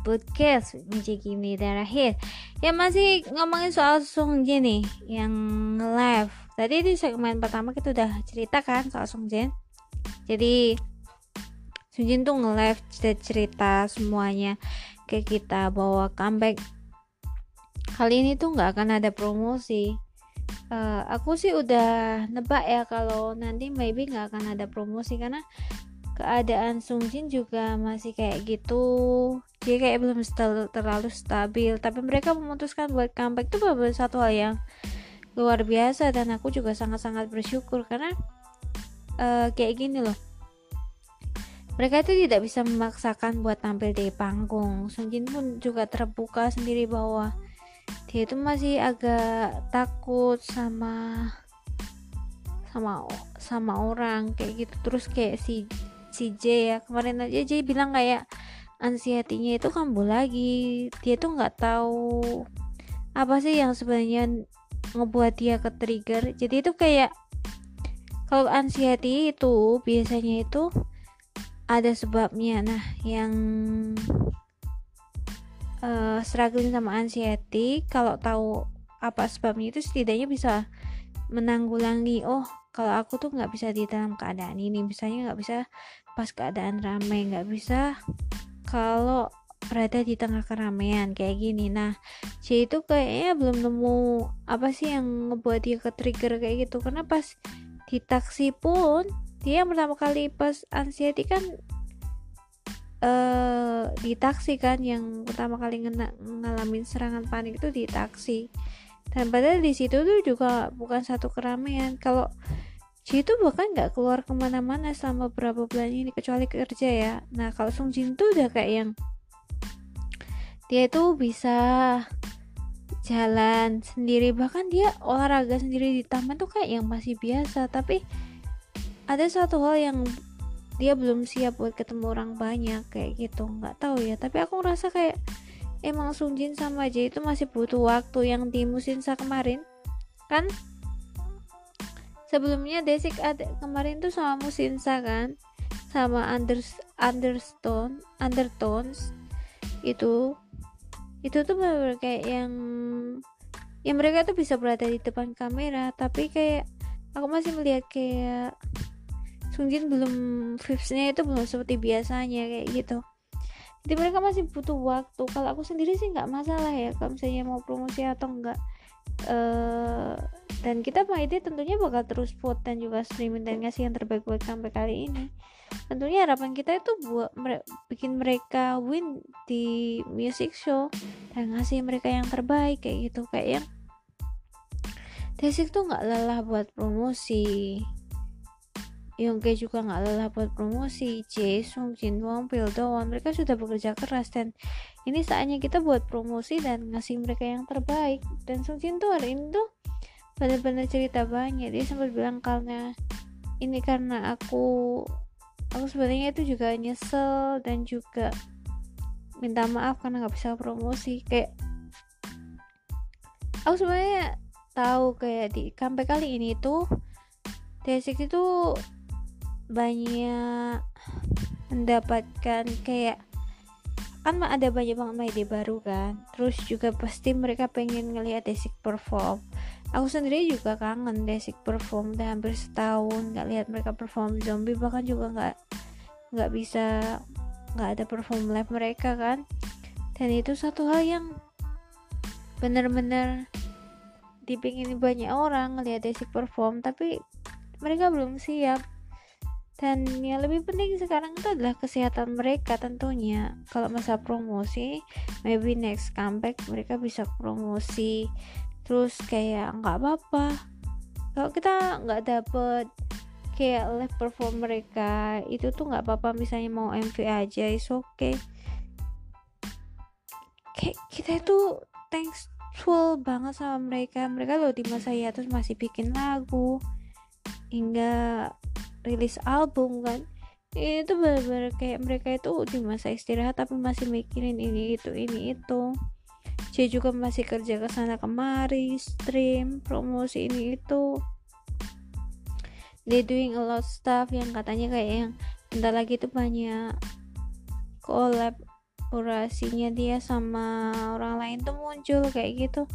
podcast menjadi Kimi terakhir ya masih ngomongin soal Songjin nih yang live. Tadi di segmen pertama kita udah cerita kan soal Songjin jadi Sunjin tuh nge-live cerita semuanya ke kita bahwa comeback kali ini tuh nggak akan ada promosi. Uh, aku sih udah nebak ya kalau nanti maybe nggak akan ada promosi karena keadaan Sungjin juga masih kayak gitu. Dia kayak belum terlalu stabil. Tapi mereka memutuskan buat comeback itu benar satu hal yang luar biasa. Dan aku juga sangat-sangat bersyukur karena eh, kayak gini loh. Mereka itu tidak bisa memaksakan buat tampil di panggung. Sungjin pun juga terbuka sendiri bahwa dia itu masih agak takut sama sama sama orang kayak gitu. Terus kayak si si J ya. Kemarin aja J bilang kayak anxiety-nya itu kambuh lagi. Dia tuh nggak tahu apa sih yang sebenarnya ngebuat dia ke trigger jadi itu kayak kalau anxiety itu biasanya itu ada sebabnya. Nah yang eh, struggling sama anxiety kalau tahu apa sebabnya itu setidaknya bisa menanggulangi oh kalau aku tuh nggak bisa di dalam keadaan ini misalnya nggak bisa pas keadaan ramai nggak bisa kalau berada di tengah keramaian kayak gini. Nah C itu kayaknya belum nemu apa sih yang ngebuat dia ke trigger kayak gitu. Karena pas di taksi pun dia yang pertama kali pas anxiety kan eh di taksi kan yang pertama kali ngena, ngalamin serangan panik itu di taksi. Dan padahal di situ tuh juga bukan satu keramaian. Kalau Ji itu bahkan nggak keluar ke mana-mana selama beberapa bulan ini kecuali kerja ya. Nah kalau Sung Jin tuh udah kayak yang dia itu bisa jalan sendiri. Bahkan dia olahraga sendiri di taman tuh kayak yang masih biasa. Tapi ada satu hal yang dia belum siap buat ketemu orang banyak kayak gitu. Nggak tahu ya. Tapi aku ngerasa kayak emang Sungjin sama Jae itu masih butuh waktu. Yang di Musinsa kemarin kan sebelumnya Desik ada kemarin tuh sama Musinsa kan? Sama Anders Understone Undertones itu itu tuh bener kayak yang yang mereka tuh bisa berada di depan kamera tapi kayak aku masih melihat kayak Sungjin belum vibes-nya itu belum seperti biasanya kayak gitu. Jadi mereka masih butuh waktu. Kalau aku sendiri sih nggak masalah ya kalau misalnya mau promosi atau enggak eh dan kita ide tentunya bakal terus vote dan juga streaming dan ngasih yang terbaik buat sampai kali ini. Tentunya harapan kita itu buat mere- bikin mereka win di music show dan ngasih mereka yang terbaik kayak gitu kayak yang Desik tuh nggak lelah buat promosi Yongke juga nggak lelah buat promosi Jae, Sung Jin Won, Pil Dowon mereka sudah bekerja keras dan ini saatnya kita buat promosi dan ngasih mereka yang terbaik. Dan Sung Jin tuh hari ini tuh benar-benar cerita banyak. Dia sempat bilang karena ini karena aku aku sebenarnya itu juga nyesel dan juga minta maaf karena nggak bisa promosi. Kayak aku sebenarnya tahu kayak di sampai kali ini tuh Desik itu banyak mendapatkan kayak kan ada banyak banget ide baru kan. Terus juga pasti mereka pengen ngelihat Desik perform. Aku sendiri juga kangen Desik perform udah hampir setahun nggak lihat mereka perform zombie bahkan juga nggak nggak bisa nggak ada perform live mereka kan. Dan itu satu hal yang bener-bener dipingin banyak orang ngelihat Desik perform tapi mereka belum siap dan yang lebih penting sekarang itu adalah kesehatan mereka tentunya. Kalau masa promosi maybe next comeback mereka bisa promosi. Terus kayak nggak apa-apa. Kalau kita nggak dapet kayak live perform mereka itu tuh nggak apa-apa. Misalnya mau MV aja is okay. Kayak kita itu thankful banget sama mereka. Mereka loh di masa hiatus masih bikin lagu hingga rilis album kan. Itu benar-benar kayak mereka itu di masa istirahat tapi masih mikirin ini itu ini itu. C juga masih kerja ke sana kemari stream promosi ini itu. They doing a lot stuff yang katanya kayak yang bentar lagi itu banyak kolaborasinya dia sama orang lain tuh muncul kayak gitu.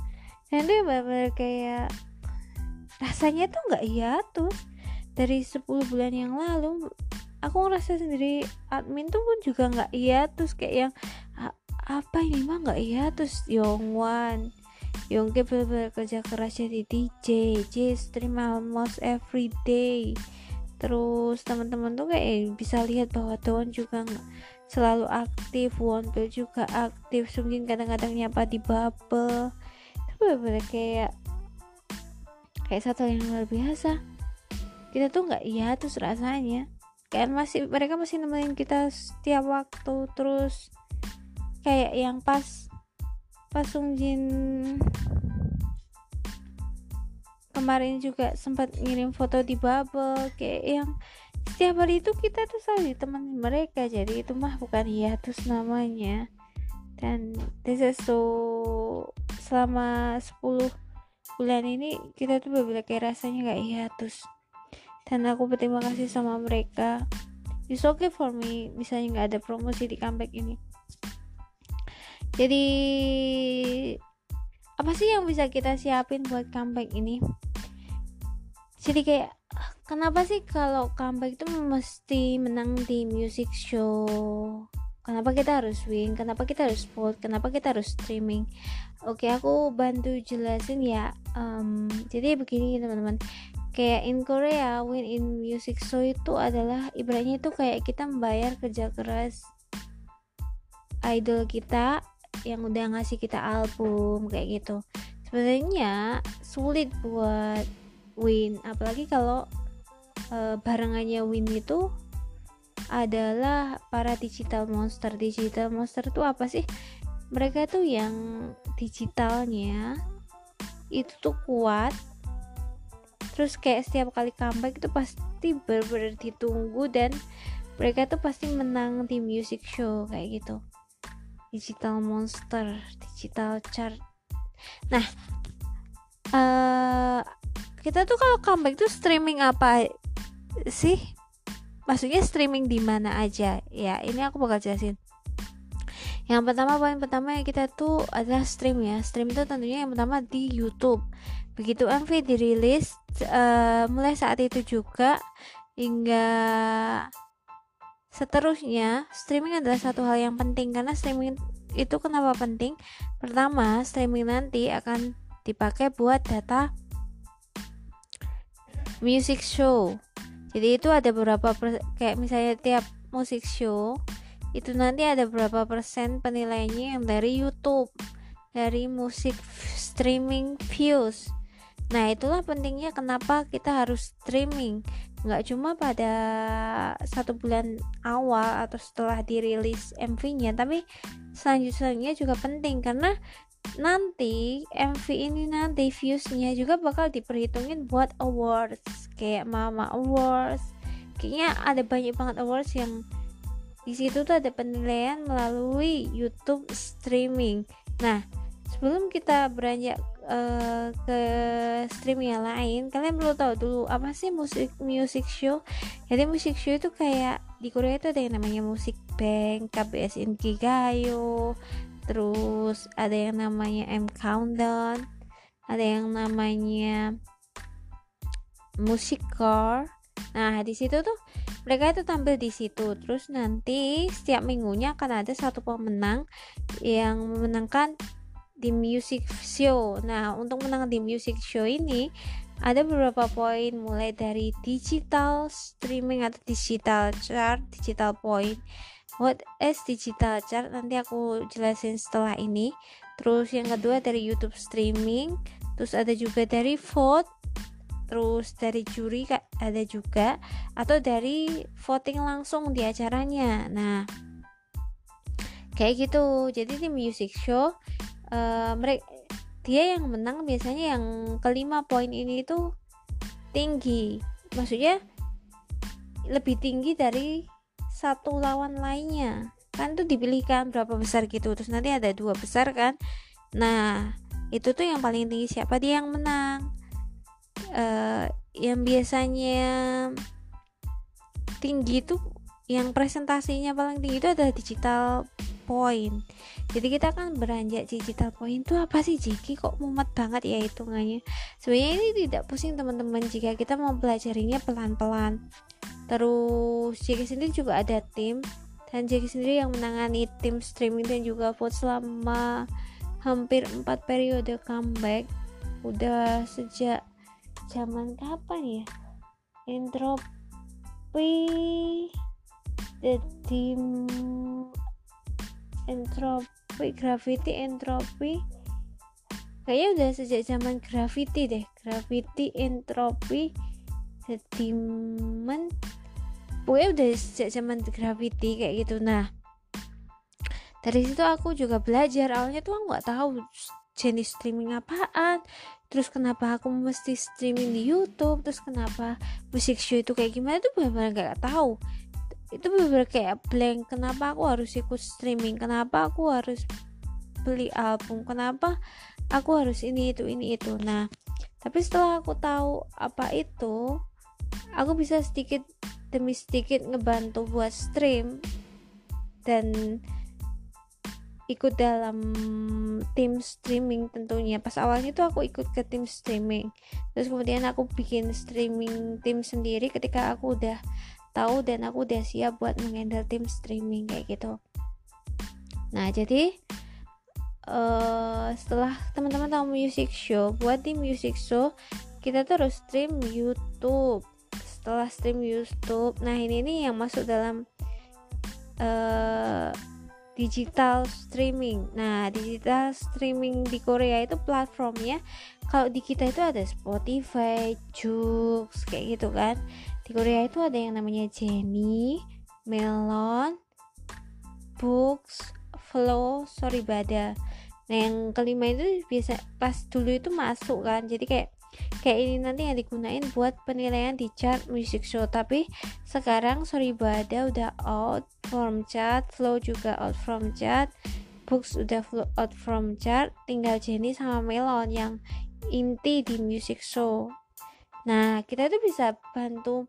Dan itu benar-benar kayak rasanya tuh nggak hiatus dari 10 bulan yang lalu aku ngerasa sendiri admin tuh pun juga nggak iya terus kayak yang "A- apa ini mah nggak iya? Terus Yongwan Yongke bener-bener kerja keras jadi DJ J stream almost every day. Terus teman-teman tuh kayak bisa lihat bahwa Dawn juga nggak selalu aktif Wonpil juga aktif mungkin kadang-kadang nyapa di bubble. Itu bener-bener kayak kayak satu yang luar biasa kita tuh nggak iya terus rasanya. Kan masih mereka masih nemenin kita setiap waktu terus kayak yang pas pas Sungjin kemarin juga sempat ngirim foto di bubble kayak yang setiap hari itu kita tuh selalu ditemani mereka jadi itu mah bukan hiatus namanya. Dan this is so selama 10 bulan ini kita tuh berbeda kayak rasanya gak hiatus dan aku berterima kasih sama mereka. It's okay for me misalnya nggak ada promosi di comeback ini. Jadi apa sih yang bisa kita siapin buat comeback ini? Jadi kayak kenapa sih kalau comeback itu mesti menang di music show kenapa kita harus win? Kenapa kita harus vote? Kenapa kita harus streaming? Oke aku bantu jelasin ya. Um, jadi begini teman-teman. Kayak in Korea win in music show itu adalah ibaratnya itu kayak kita membayar kerja keras idol kita yang udah ngasih kita album kayak gitu. Sebenarnya sulit buat win. Apalagi kalau uh, barengannya win itu adalah para digital monster. Digital monster itu apa sih? Mereka tuh yang digitalnya itu tuh kuat terus kayak setiap kali comeback itu pasti bener-bener ditunggu dan mereka tuh pasti menang di music show kayak gitu. Digital monster digital chart. Nah uh, kita tuh kalau comeback tuh streaming apa sih maksudnya streaming di mana aja? Ya ini aku bakal jelasin. Yang pertama poin pertama yang kita tuh adalah stream ya. Stream itu tentunya yang pertama di YouTube. Begitu MV dirilis uh, mulai saat itu juga hingga seterusnya streaming adalah satu hal yang penting. Karena streaming itu kenapa penting? Pertama streaming nanti akan dipakai buat data music show jadi itu ada beberapa kayak misalnya tiap musik show itu nanti ada berapa persen penilaiannya yang dari YouTube dari musik streaming views. Nah itulah pentingnya kenapa kita harus streaming. Nggak cuma pada satu bulan awal atau setelah dirilis MV-nya tapi selanjutnya juga penting. Karena nanti MV ini nanti viewsnya juga bakal diperhitungin buat awards kayak Mama Awards kayaknya ada banyak banget awards yang di situ tuh ada penilaian melalui YouTube streaming. Nah, sebelum kita beranjak uh, ke streaming yang lain, kalian perlu tahu dulu apa sih musik music show. Jadi musik show itu kayak di Korea itu ada yang namanya musik bank, KBS Inkigayo, terus ada yang namanya M Countdown, ada yang namanya musik core. Nah, di situ tuh mereka itu tampil di situ. Terus nanti setiap minggunya akan ada satu pemenang yang memenangkan di music show. Nah untuk menang di music show ini ada beberapa poin. Mulai dari digital streaming atau digital chart digital point what is digital chart nanti aku jelasin setelah ini. Terus yang kedua dari YouTube streaming terus ada juga dari vote terus dari juri ada juga atau dari voting langsung di acaranya. Nah kayak gitu. Jadi di music show uh, eh, mereka dia yang menang biasanya yang kelima poin ini itu tinggi. Maksudnya lebih tinggi dari satu lawan lainnya. Kan tuh dipilihkan berapa besar gitu terus nanti ada dua besar kan. Nah itu tuh yang paling tinggi siapa dia yang menang? Uh, yang biasanya tinggi itu yang presentasinya paling tinggi itu adalah digital point jadi kita kan beranjak digital point itu apa sih Jiki? Kok mumet banget ya hitungannya? Sebenarnya ini tidak pusing teman-teman. Jika kita mau pelajarinya pelan-pelan. Terus Jiki sendiri juga ada tim. Dan Jiki sendiri yang menangani tim streaming dan juga vote selama hampir 4 periode comeback. Udah sejak zaman kapan ya? Entropi the dim entropi gravity entropi. Kayaknya udah sejak zaman gravity deh. Gravity entropi the demon pokoknya udah sejak zaman gravity kayak gitu. Nah dari situ aku juga belajar. Awalnya tuh aku nggak tahu jenis streaming apaan. Terus kenapa aku mesti streaming di YouTube? Terus kenapa musik show itu kayak gimana itu benar-benar gak tahu itu benar-benar kayak blank kenapa aku harus ikut streaming? Kenapa aku harus beli album? Kenapa aku harus ini itu ini itu? Nah tapi setelah aku tahu apa itu aku bisa sedikit demi sedikit ngebantu buat stream dan ikut dalam tim streaming tentunya. Pas awalnya tuh aku ikut ke tim streaming. Terus kemudian aku bikin streaming tim sendiri ketika aku udah tahu dan aku udah siap buat mengendal tim streaming kayak gitu nah jadi uh, setelah teman-teman tahu music show buat di music show kita tuh harus stream YouTube setelah stream YouTube nah ini nih yang masuk dalam uh, digital streaming. Nah, digital streaming di Korea itu platformnya kalau di kita itu ada Spotify, Joox kayak gitu kan. Di Korea itu ada yang namanya Jenny, Melon, Books, Flow, Sorry Bada. Nah, yang kelima itu biasa pas dulu itu masuk kan. Jadi kayak kayak ini nanti yang digunain buat penilaian di chart music show tapi sekarang sorry bada udah out from chart flow juga out from chart books udah out from chart tinggal Jenny sama Melon yang inti di music show nah kita tuh bisa bantu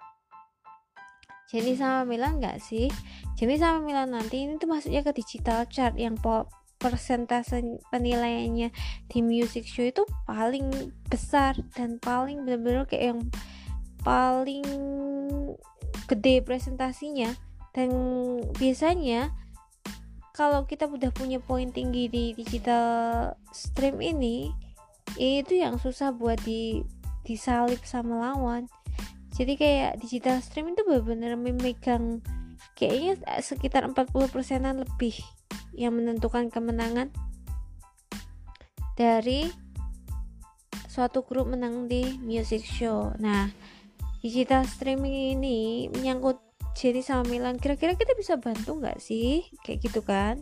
Jenny sama Melon nggak sih? Jenny sama Melon nanti ini tuh masuknya ke digital chart yang pop persentase penilaiannya di music show itu paling besar dan paling benar-benar kayak yang paling gede presentasinya. Dan biasanya kalau kita udah punya poin tinggi di digital stream ini itu yang susah buat di disalip sama lawan jadi kayak digital stream itu benar-benar memegang kayaknya sekitar 40 persenan lebih yang menentukan kemenangan dari suatu grup menang di music show. Nah, digital streaming ini menyangkut Jenny sama Milan. Kira-kira kita bisa bantu nggak sih? Kayak gitu kan?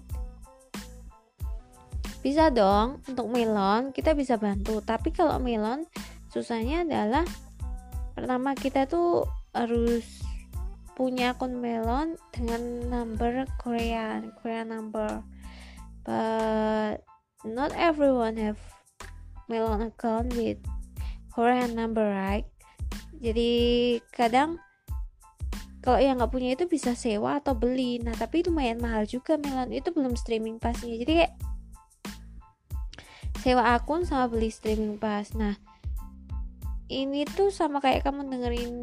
Bisa dong, untuk Melon kita bisa bantu. Tapi kalau Melon susahnya adalah pertama kita tuh harus punya akun melon dengan number Korean Korean number. But not everyone have melon account with Korean number right? Jadi kadang kalau yang nggak punya itu bisa sewa atau beli. Nah tapi lumayan mahal juga melon itu belum streaming pasnya jadi kayak sewa akun sama beli streaming pass nah ini tuh sama kayak kamu dengerin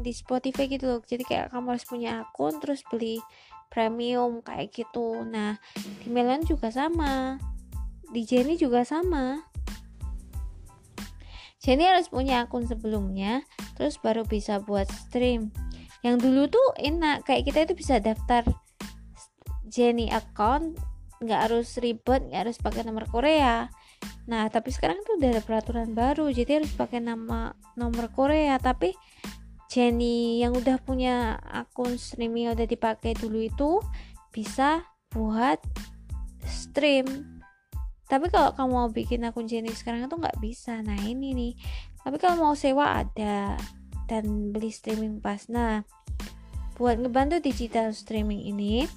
di Spotify gitu loh. Jadi kayak kamu harus punya akun terus beli premium kayak gitu. Nah di Melon juga sama. Di Jenny juga sama. Jenny harus punya akun sebelumnya terus baru bisa buat stream. Yang dulu tuh enak kayak kita itu bisa daftar Jenny account nggak harus ribet nggak harus pakai nomor Korea nah tapi sekarang tuh udah ada peraturan baru jadi harus pakai nama nomor Korea. Tapi Jenny yang udah punya akun streaming yang udah dipakai dulu itu bisa buat stream. Tapi kalau kamu mau bikin akun Jenny sekarang itu nggak bisa. Nah ini nih. Tapi kalau mau sewa ada dan beli streaming pas. Nah buat ngebantu digital streaming ini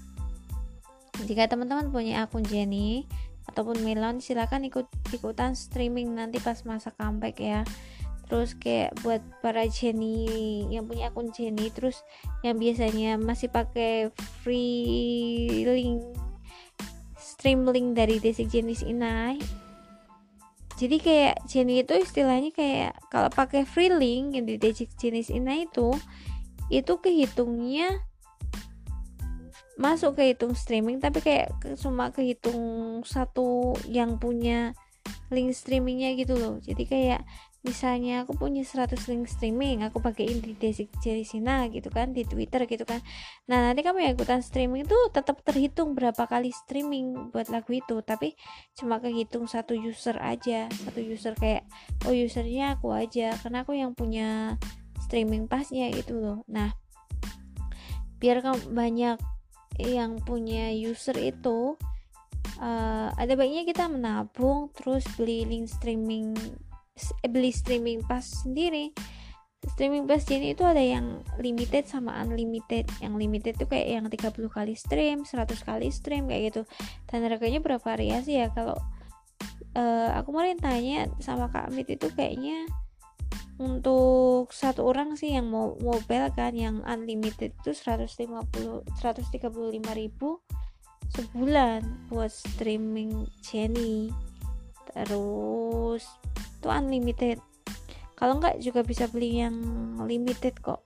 jika teman-teman punya akun Jenny ataupun Melon silahkan ikut ikutan streaming nanti pas masa comeback ya. Terus kayak buat para Jenny yang punya akun Jenny terus yang biasanya masih pakai free link stream link dari Desik jenis Inai. Jadi kayak Jenny itu istilahnya kayak kalau pakai free link yang di Desik jenis Inai itu itu kehitungnya masuk kehitung streaming tapi kayak cuma kehitung satu yang punya link streamingnya gitu loh. Jadi kayak misalnya aku punya 100 link streaming aku pakaiin di Jerisina gitu kan di Twitter gitu kan. Nah nanti kamu yang ikutan streaming itu tetap terhitung berapa kali streaming buat lagu itu. Tapi cuma kehitung satu user aja. Satu user kayak oh usernya aku aja karena aku yang punya streaming pasnya gitu loh. Nah biar kamu banyak yang punya user itu uh, ada baiknya kita menabung terus beli link streaming eh, beli streaming pas sendiri. Streaming pass Jenny itu ada yang limited sama unlimited. Yang limited itu kayak yang 30 kali stream 100 kali stream kayak gitu. Dan harganya bervariasi ya. Kalau uh, aku kemarin tanya sama Kak Amit itu kayaknya untuk satu orang sih yang mau mobile kan yang unlimited itu 150 135 ribu sebulan buat streaming Jenny terus itu unlimited. Kalau enggak juga bisa beli yang limited kok.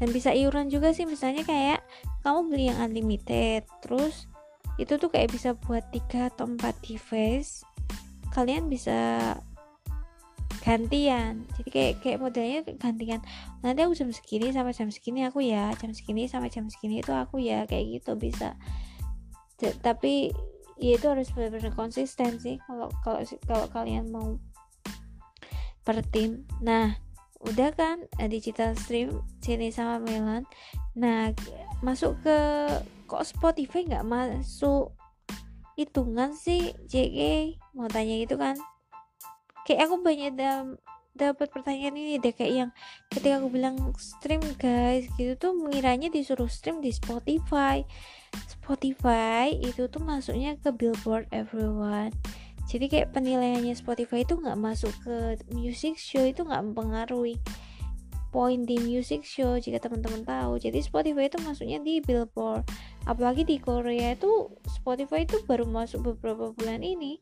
Dan bisa iuran juga sih misalnya kayak kamu beli yang unlimited terus itu tuh kayak bisa buat 3 atau 4 device. Kalian bisa gantian. Jadi kayak kayak modelnya gantian. Nanti aku jam segini sampai jam segini aku ya jam segini sampai jam segini itu aku ya kayak gitu bisa. Tapi ya itu harus benar-benar konsisten sih kalau kalau kalau kalian mau per tim. Nah udah kan eh, digital stream sini sama Melon nah masuk ke kok Spotify nggak masuk? Hitungan sih JG mau tanya gitu kan kayak aku banyak dapat pertanyaan ini deh kayak yang ketika aku bilang stream guys gitu tuh mengiranya disuruh stream di Spotify. Spotify itu tuh masuknya ke Billboard Everyone. Jadi kayak penilaiannya Spotify itu nggak masuk ke music show itu nggak mempengaruhi poin di music show jika teman-teman tahu. Jadi Spotify itu masuknya di Billboard. Apalagi di Korea itu Spotify itu baru masuk beberapa bulan ini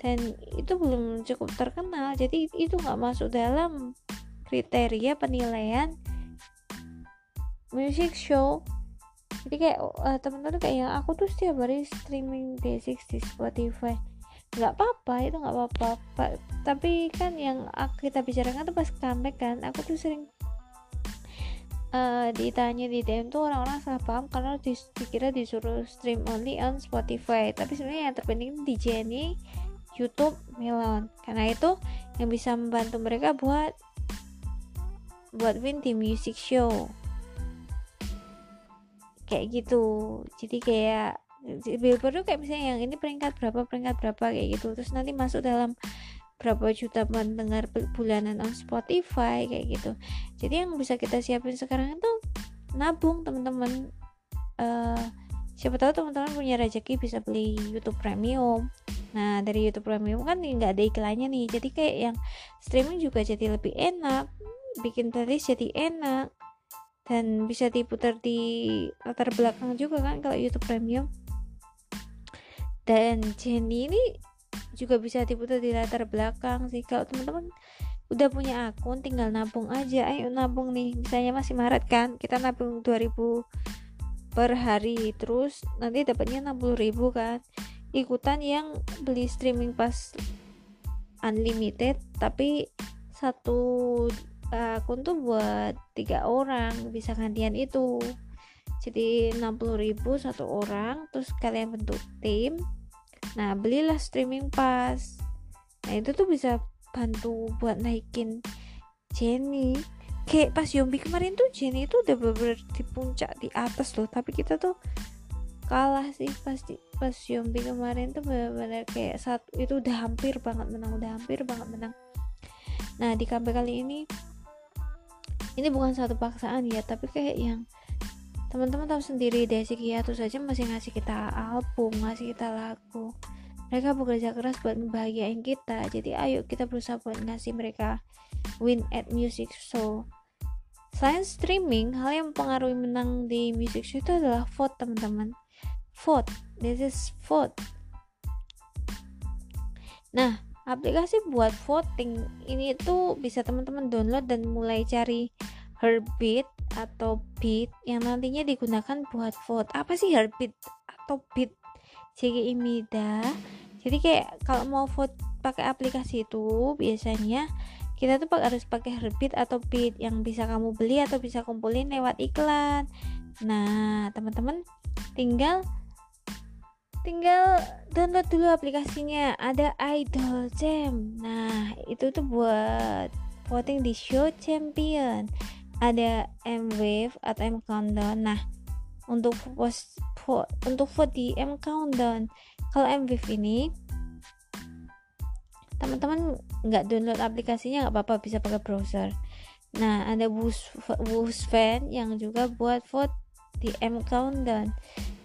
dan itu belum cukup terkenal. Jadi itu nggak masuk dalam kriteria penilaian music show. Jadi kayak uh, teman-teman kayak yang aku tuh setiap hari streaming basic di Spotify. Nggak apa-apa itu nggak apa-apa. Tapi kan yang kita bicarakan tuh pas comeback kan aku tuh sering uh, ditanya di DM tuh orang-orang salah paham karena dikira disuruh stream only on Spotify. Tapi sebenarnya yang terpenting di Jenny YouTube Melon karena itu yang bisa membantu mereka buat buat win di music show. Kayak gitu. Jadi kayak Billboard tuh kayak misalnya yang ini peringkat berapa peringkat berapa kayak gitu. Terus nanti masuk dalam berapa juta pendengar bulanan on Spotify kayak gitu. Jadi yang bisa kita siapin sekarang itu nabung teman-teman. Uh, siapa tahu teman-teman punya rezeki bisa beli YouTube Premium. Nah dari YouTube Premium kan nggak ada iklannya nih. Jadi kayak yang streaming juga jadi lebih enak bikin playlist jadi enak dan bisa diputar di latar belakang juga kan kalau YouTube Premium. Dan Jenny ini juga bisa diputar di latar belakang sih. Kalau teman-teman udah punya akun tinggal nabung aja. Ayo nabung nih. Misalnya masih Maret kan kita nabung 2000 per hari. Terus nanti dapatnya 60 ribu kan. Ikutan yang beli streaming pas unlimited tapi satu akun tuh buat tiga orang bisa gantian itu. Jadi 60.000 satu orang terus kalian bentuk tim. Nah belilah streaming pass nah itu tuh bisa bantu buat naikin Jenny kayak pas Yombi kemarin tuh Jenny itu udah bener di puncak di atas loh. Tapi kita tuh kalah sih pas di, pas Yombi kemarin tuh bener-bener kayak satu itu udah hampir banget menang udah hampir banget menang. Nah di comeback kali ini ini bukan satu paksaan ya tapi kayak yang teman-teman tahu sendiri Desi tuh saja masih ngasih kita album ngasih kita lagu. Mereka bekerja keras buat membahagiain kita. Jadi ayo kita berusaha buat ngasih mereka win at music. Show selain streaming hal yang mempengaruhi menang di music show itu adalah vote teman-teman. Vote. This is vote. Nah aplikasi buat voting ini tuh bisa teman-teman download dan mulai cari Heartbeat atau Beat yang nantinya digunakan buat vote. Apa sih Heartbeat atau Beat? JGI Mida jadi kayak kalau mau vote pakai aplikasi itu biasanya kita tuh harus pakai heartbeat atau beat yang bisa kamu beli atau bisa kumpulin lewat iklan. Nah teman-teman tinggal tinggal download dulu aplikasinya. Ada Idol Jam nah itu tuh buat voting di show champion. Ada M Wave atau M Countdown nah untuk post vo- untuk vote di M Countdown kalau M Wave ini teman-teman nggak download aplikasinya nggak apa-apa bisa pakai browser. Nah ada bus bus fan yang juga buat vote di M Countdown.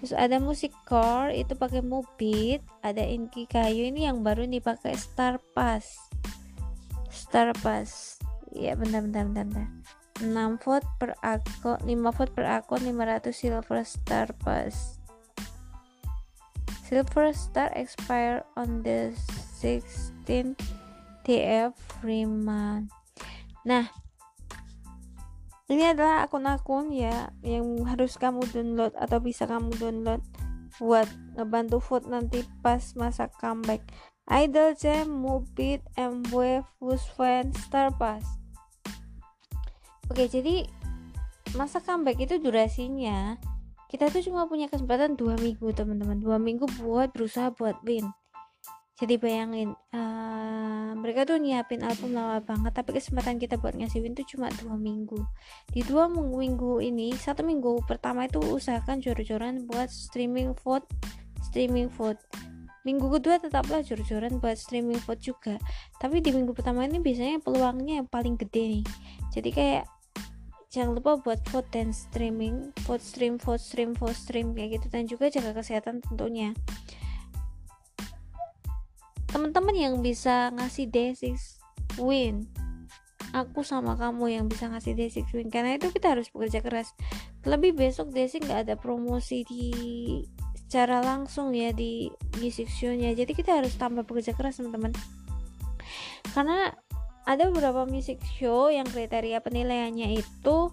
Terus ada musik core itu pakai Mubit ada Inki Kayu ini yang baru dipakai Star Pass. Star Pass. Ya bentar bentar bentar, bentar. 6 vote per akun 5 vote per akun 500 silver star pass. Silver star expire on the 16 TF Freeman. Nah ini adalah akun-akun ya yang harus kamu download atau bisa kamu download buat ngebantu vote nanti pas masa comeback. Idol Jam, Mubit, M-Wave, Wusfan, Star Pass Oke jadi masa comeback itu durasinya kita tuh cuma punya kesempatan dua minggu teman-teman. Dua minggu buat berusaha buat win jadi bayangin uh, mereka tuh nyiapin album lama banget tapi kesempatan kita buat ngasih win tuh cuma dua minggu. Di dua minggu ini satu minggu pertama itu usahakan jor-joran buat streaming vote streaming vote. Minggu kedua tetaplah jor-joran buat streaming vote juga. Tapi di minggu pertama ini biasanya peluangnya yang paling gede nih. Jadi kayak jangan lupa buat vote dan streaming vote stream vote stream vote stream kayak gitu. Dan juga jaga kesehatan tentunya teman-teman yang bisa ngasih D6 win. Aku sama kamu yang bisa ngasih D6 win. Karena itu kita harus bekerja keras. Lebih besok D6 nggak ada promosi di secara langsung ya di music show-nya. Jadi kita harus tambah bekerja keras teman-teman. Karena ada beberapa music show yang kriteria penilaiannya itu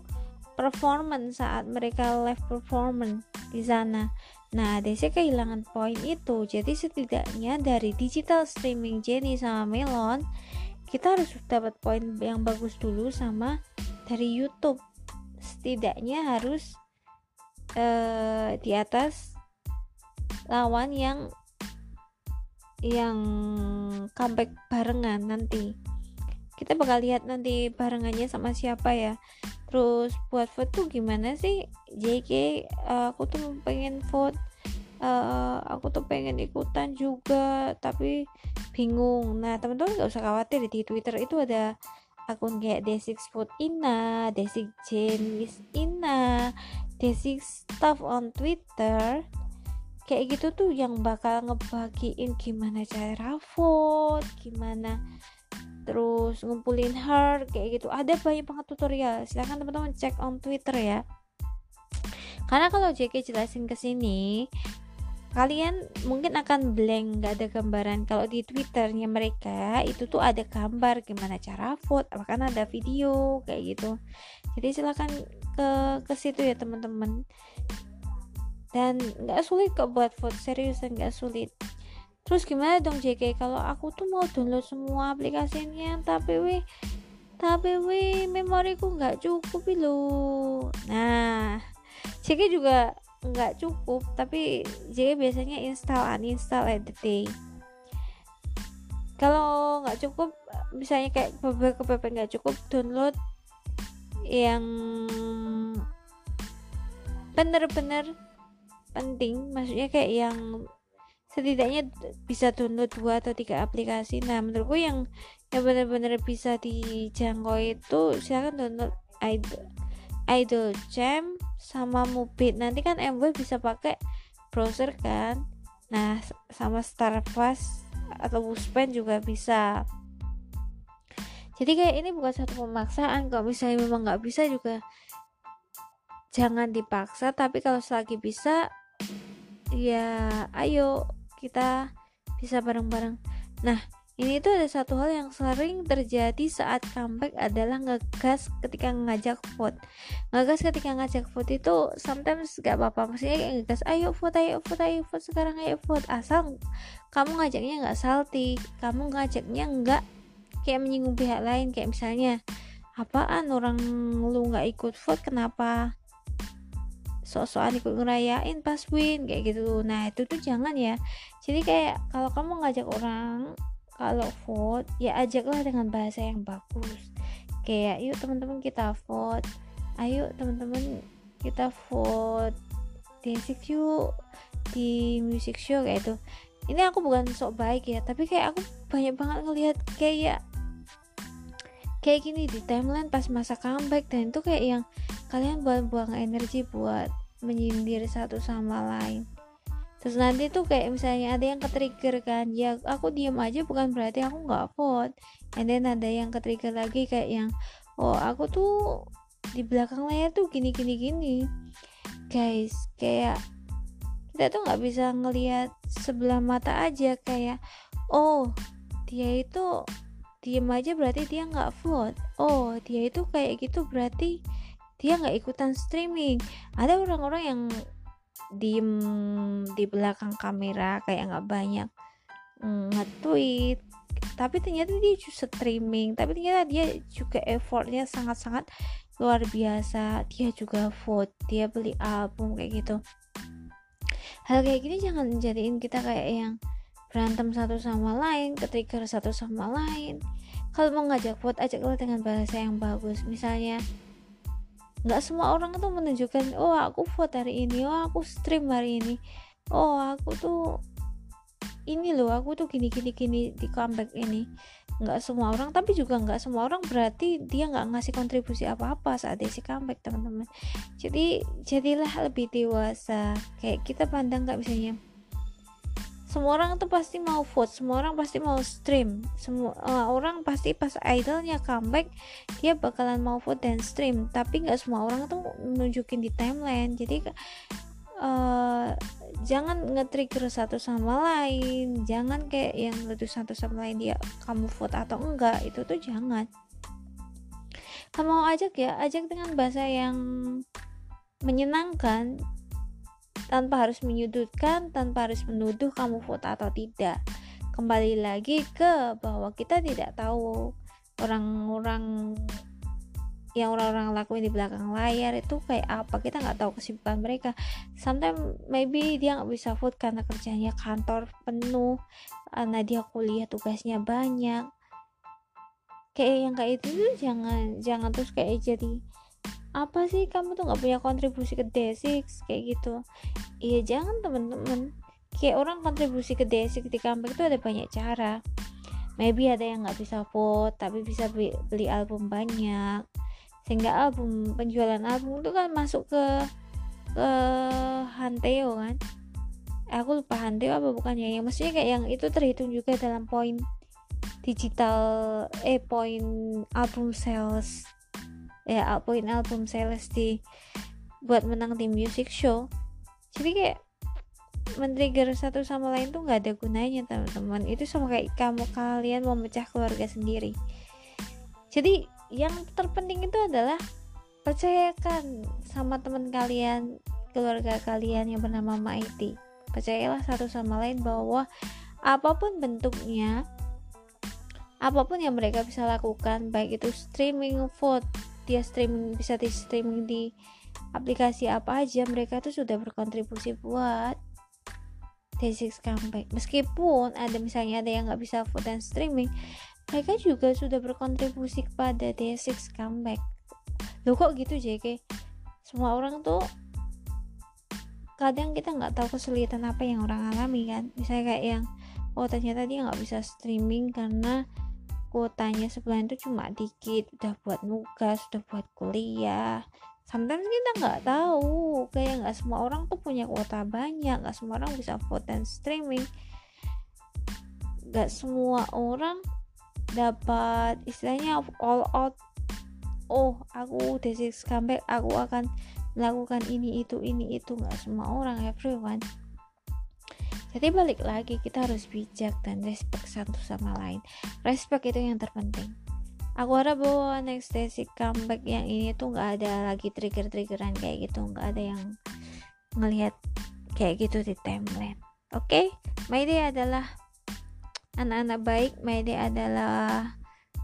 performance saat mereka live performance di sana. Nah, DC kehilangan poin itu. Jadi setidaknya dari digital streaming Jenny sama Melon, kita harus dapat poin yang bagus dulu sama dari YouTube. Setidaknya harus uh, di atas lawan yang yang comeback barengan nanti kita bakal lihat nanti barengannya sama siapa ya. Terus buat vote tuh gimana sih? JK uh, aku tuh pengen vote uh, aku tuh pengen ikutan juga tapi bingung. Nah teman-teman nggak usah khawatir di Twitter itu ada akun kayak D6 Food Ina, D6 Jenis Ina, D6 Stuff on Twitter. Kayak gitu tuh yang bakal ngebagiin gimana cara vote, gimana terus ngumpulin heart kayak gitu. Ada banyak banget tutorial. Silahkan teman-teman cek on twitter ya. Karena kalau JK jelasin ke sini kalian mungkin akan blank nggak ada gambaran. Kalau di twitternya mereka itu tuh ada gambar gimana cara vote bahkan ada video kayak gitu. Jadi silahkan ke ke situ ya teman-teman. Dan nggak sulit kok buat vote serius dan nggak sulit terus gimana dong JK kalau aku tuh mau download semua aplikasinya tapi weh tapi weh memoriku nggak cukup lo nah JK juga nggak cukup tapi JK biasanya install uninstall the day kalau nggak cukup misalnya kayak beberapa PP nggak cukup download yang bener-bener penting. Maksudnya kayak yang setidaknya bisa download dua atau tiga aplikasi. Nah menurutku yang yang benar-benar bisa dijangkau itu silahkan download idol idol jam sama mubit. Nanti kan MW bisa pakai browser kan? Nah sama Starfast atau Buspen juga bisa. Jadi kayak ini bukan satu pemaksaan. Kalau misalnya memang nggak bisa juga jangan dipaksa. Tapi kalau selagi bisa ya ayo kita bisa bareng-bareng. Nah, ini tuh ada satu hal yang sering terjadi saat comeback adalah ngegas ketika ngajak vote. Ngegas ketika ngajak vote itu sometimes gak apa-apa. Maksudnya kayak ngegas, ayo vote, ayo vote, ayo vote, sekarang ayo vote. Asal kamu ngajaknya nggak salty, kamu ngajaknya nggak kayak menyinggung pihak lain kayak misalnya apaan orang lu nggak ikut vote kenapa sok-sokan ikut ngerayain pas win kayak gitu. Nah itu tuh jangan ya. Jadi kayak kalau kamu ngajak orang kalau vote ya ajaklah dengan bahasa yang bagus. Kayak yuk teman-teman kita vote. Ayo teman-teman kita vote D6 yuk di music show kayak itu ini aku bukan sok baik ya tapi kayak aku banyak banget ngelihat kayak kayak gini di timeline pas masa comeback dan itu kayak yang kalian buang-buang energi buat menyindir satu sama lain. Terus nanti tuh kayak misalnya ada yang ketrigger kan ya aku diem aja bukan berarti aku nggak vote. And then ada yang ketrigger lagi kayak yang oh aku tuh di belakang layar tuh gini gini gini. Guys kayak kita tuh nggak bisa ngelihat sebelah mata aja kayak oh dia itu diem aja berarti dia nggak vote. Oh dia itu kayak gitu berarti dia nggak ikutan streaming. Ada orang-orang yang diem di belakang kamera kayak nggak banyak mm, nge-tweet. Tapi ternyata dia juga streaming. Tapi ternyata dia juga effortnya sangat-sangat luar biasa. Dia juga vote dia beli album kayak gitu. Hal kayak gini jangan jadiin kita kayak yang berantem satu sama lain ketrigger satu sama lain. Kalau mau ngajak vote ajaklah dengan bahasa yang bagus. Misalnya nggak semua orang tuh menunjukkan oh aku vote hari ini oh aku stream hari ini oh aku tuh ini loh aku tuh gini gini gini di comeback ini. Nggak semua orang tapi juga nggak semua orang berarti dia nggak ngasih kontribusi apa apa saat dia si comeback teman-teman. Jadi jadilah lebih dewasa. Kayak kita pandang nggak misalnya semua orang tuh pasti mau vote semua orang pasti mau stream. Semua uh, orang pasti pas idolnya comeback dia bakalan mau vote dan stream. Tapi nggak semua orang tuh nunjukin di timeline. Jadi uh, jangan nge-trigger satu sama lain. Jangan kayak yang letus satu sama lain dia kamu vote atau enggak. Itu tuh jangan. Kamu mau ajak ya ajak dengan bahasa yang menyenangkan tanpa harus menyudutkan, tanpa harus menuduh kamu vote atau tidak. Kembali lagi ke bahwa kita tidak tahu orang-orang yang orang-orang lakuin di belakang layar itu kayak apa. Kita nggak tahu kesibukan mereka. Sometimes maybe dia nggak bisa vote karena kerjanya kantor penuh karena dia kuliah tugasnya banyak. Kayak yang kayak itu tuh jangan jangan terus kayak jadi apa sih? Kamu tuh nggak punya kontribusi ke D6 kayak gitu. Iya jangan temen-temen kayak orang kontribusi ke D6 di comeback itu ada banyak cara. Maybe ada yang nggak bisa vote tapi bisa beli, beli album banyak. Sehingga album penjualan album itu kan masuk ke ke Hanteo kan? Aku lupa Hanteo apa bukannya. Yang maksudnya kayak yang itu terhitung juga dalam poin digital eh poin album sales ya poin album Celesti buat menang di music show. Jadi kayak men-trigger satu sama lain tuh nggak ada gunanya teman-teman. Itu sama kayak kamu kalian memecah keluarga sendiri. Jadi yang terpenting itu adalah percayakan sama teman kalian keluarga kalian yang bernama Maiti. Percayalah satu sama lain bahwa apa pun bentuknya apa pun yang mereka bisa lakukan baik itu streaming vote dia streaming bisa di streaming di aplikasi apa aja mereka tuh sudah berkontribusi buat D6 comeback. Meskipun ada misalnya ada yang nggak bisa vote dan streaming mereka juga sudah berkontribusi kepada D6 comeback. Lo kok gitu JK semua orang tuh kadang kita nggak tahu kesulitan apa yang orang alami kan? Misalnya kayak yang oh ternyata dia nggak bisa streaming karena kuotanya sebulan itu cuma dikit udah buat nugas udah buat kuliah. Sometimes kita nggak tahu kayak nggak semua orang tuh punya kuota banyak nggak semua orang bisa vote dan streaming. Nggak semua orang dapat istilahnya all out. Oh aku D6 comeback aku akan melakukan ini itu ini itu. Nggak semua orang everyone jadi balik lagi kita harus bijak dan respect satu sama lain. Respect itu yang terpenting. Aku harap bahwa next day si comeback yang ini tuh nggak ada lagi trigger-triggeran kayak gitu. Nggak ada yang ngelihat kayak gitu di timeline. Oke? Okay? day adalah anak-anak baik. Day adalah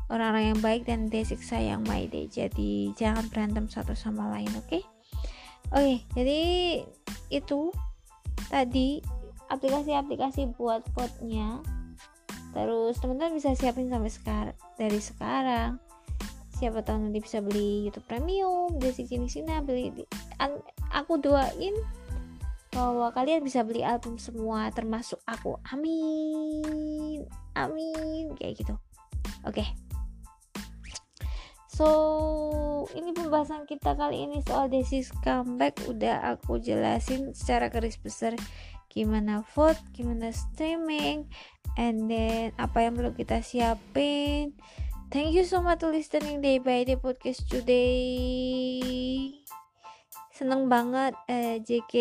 orang-orang yang baik dan Desik sayang My Day. Jadi jangan berantem satu sama lain oke? Okay? oke jadi itu tadi aplikasi-aplikasi buat vote-nya. Terus teman-teman bisa siapin sampai sekarang dari sekarang. Siapa tahu nanti bisa beli YouTube Premium Desik sini sini beli aku doain bahwa kalian bisa beli album semua termasuk aku. Amin. Amin. Kayak gitu. Oke. Okay. so ini pembahasan kita kali ini soal Desis comeback. Udah aku jelasin secara garis besar gimana vote gimana streaming and then apa yang perlu kita siapin. Thank you so much to listening day by day podcast today. Seneng banget eh, JK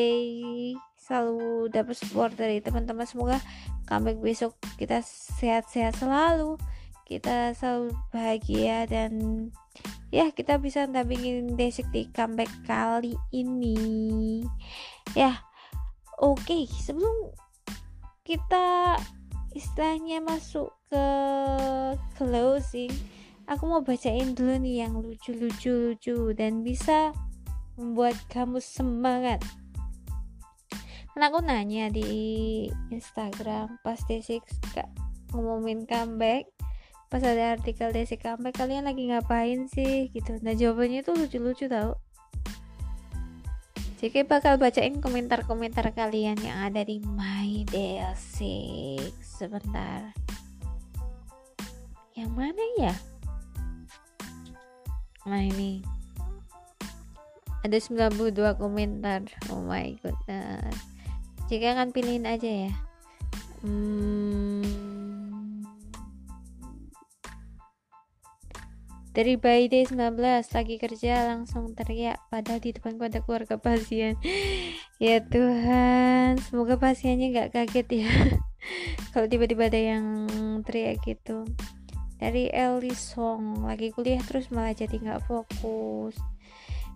selalu dapat support dari teman-teman. Semoga comeback besok kita sehat-sehat selalu. Kita selalu bahagia dan ya kita bisa dampingin Desik di comeback kali ini. Ya oke okay, sebelum kita istilahnya masuk ke closing aku mau bacain dulu nih yang lucu-lucu lucu dan bisa membuat kamu semangat. Karena aku nanya di Instagram pas Desik ngumumin comeback pas ada artikel Desik comeback kalian lagi ngapain sih? Gitu. Nah jawabannya itu lucu-lucu tau jadi bakal bacain komentar-komentar kalian yang ada di My DLC sebentar. Yang mana ya? Nah ini ada 92 komentar. Oh my goodness. Jika akan pilihin aja ya. Hmm, Dari By Day 19 lagi kerja langsung teriak padahal di depan ada keluarga pasien. ya Tuhan, semoga pasiennya nggak kaget ya. Kalau tiba-tiba ada yang teriak gitu. Dari Eli Song lagi kuliah terus malah jadi nggak fokus.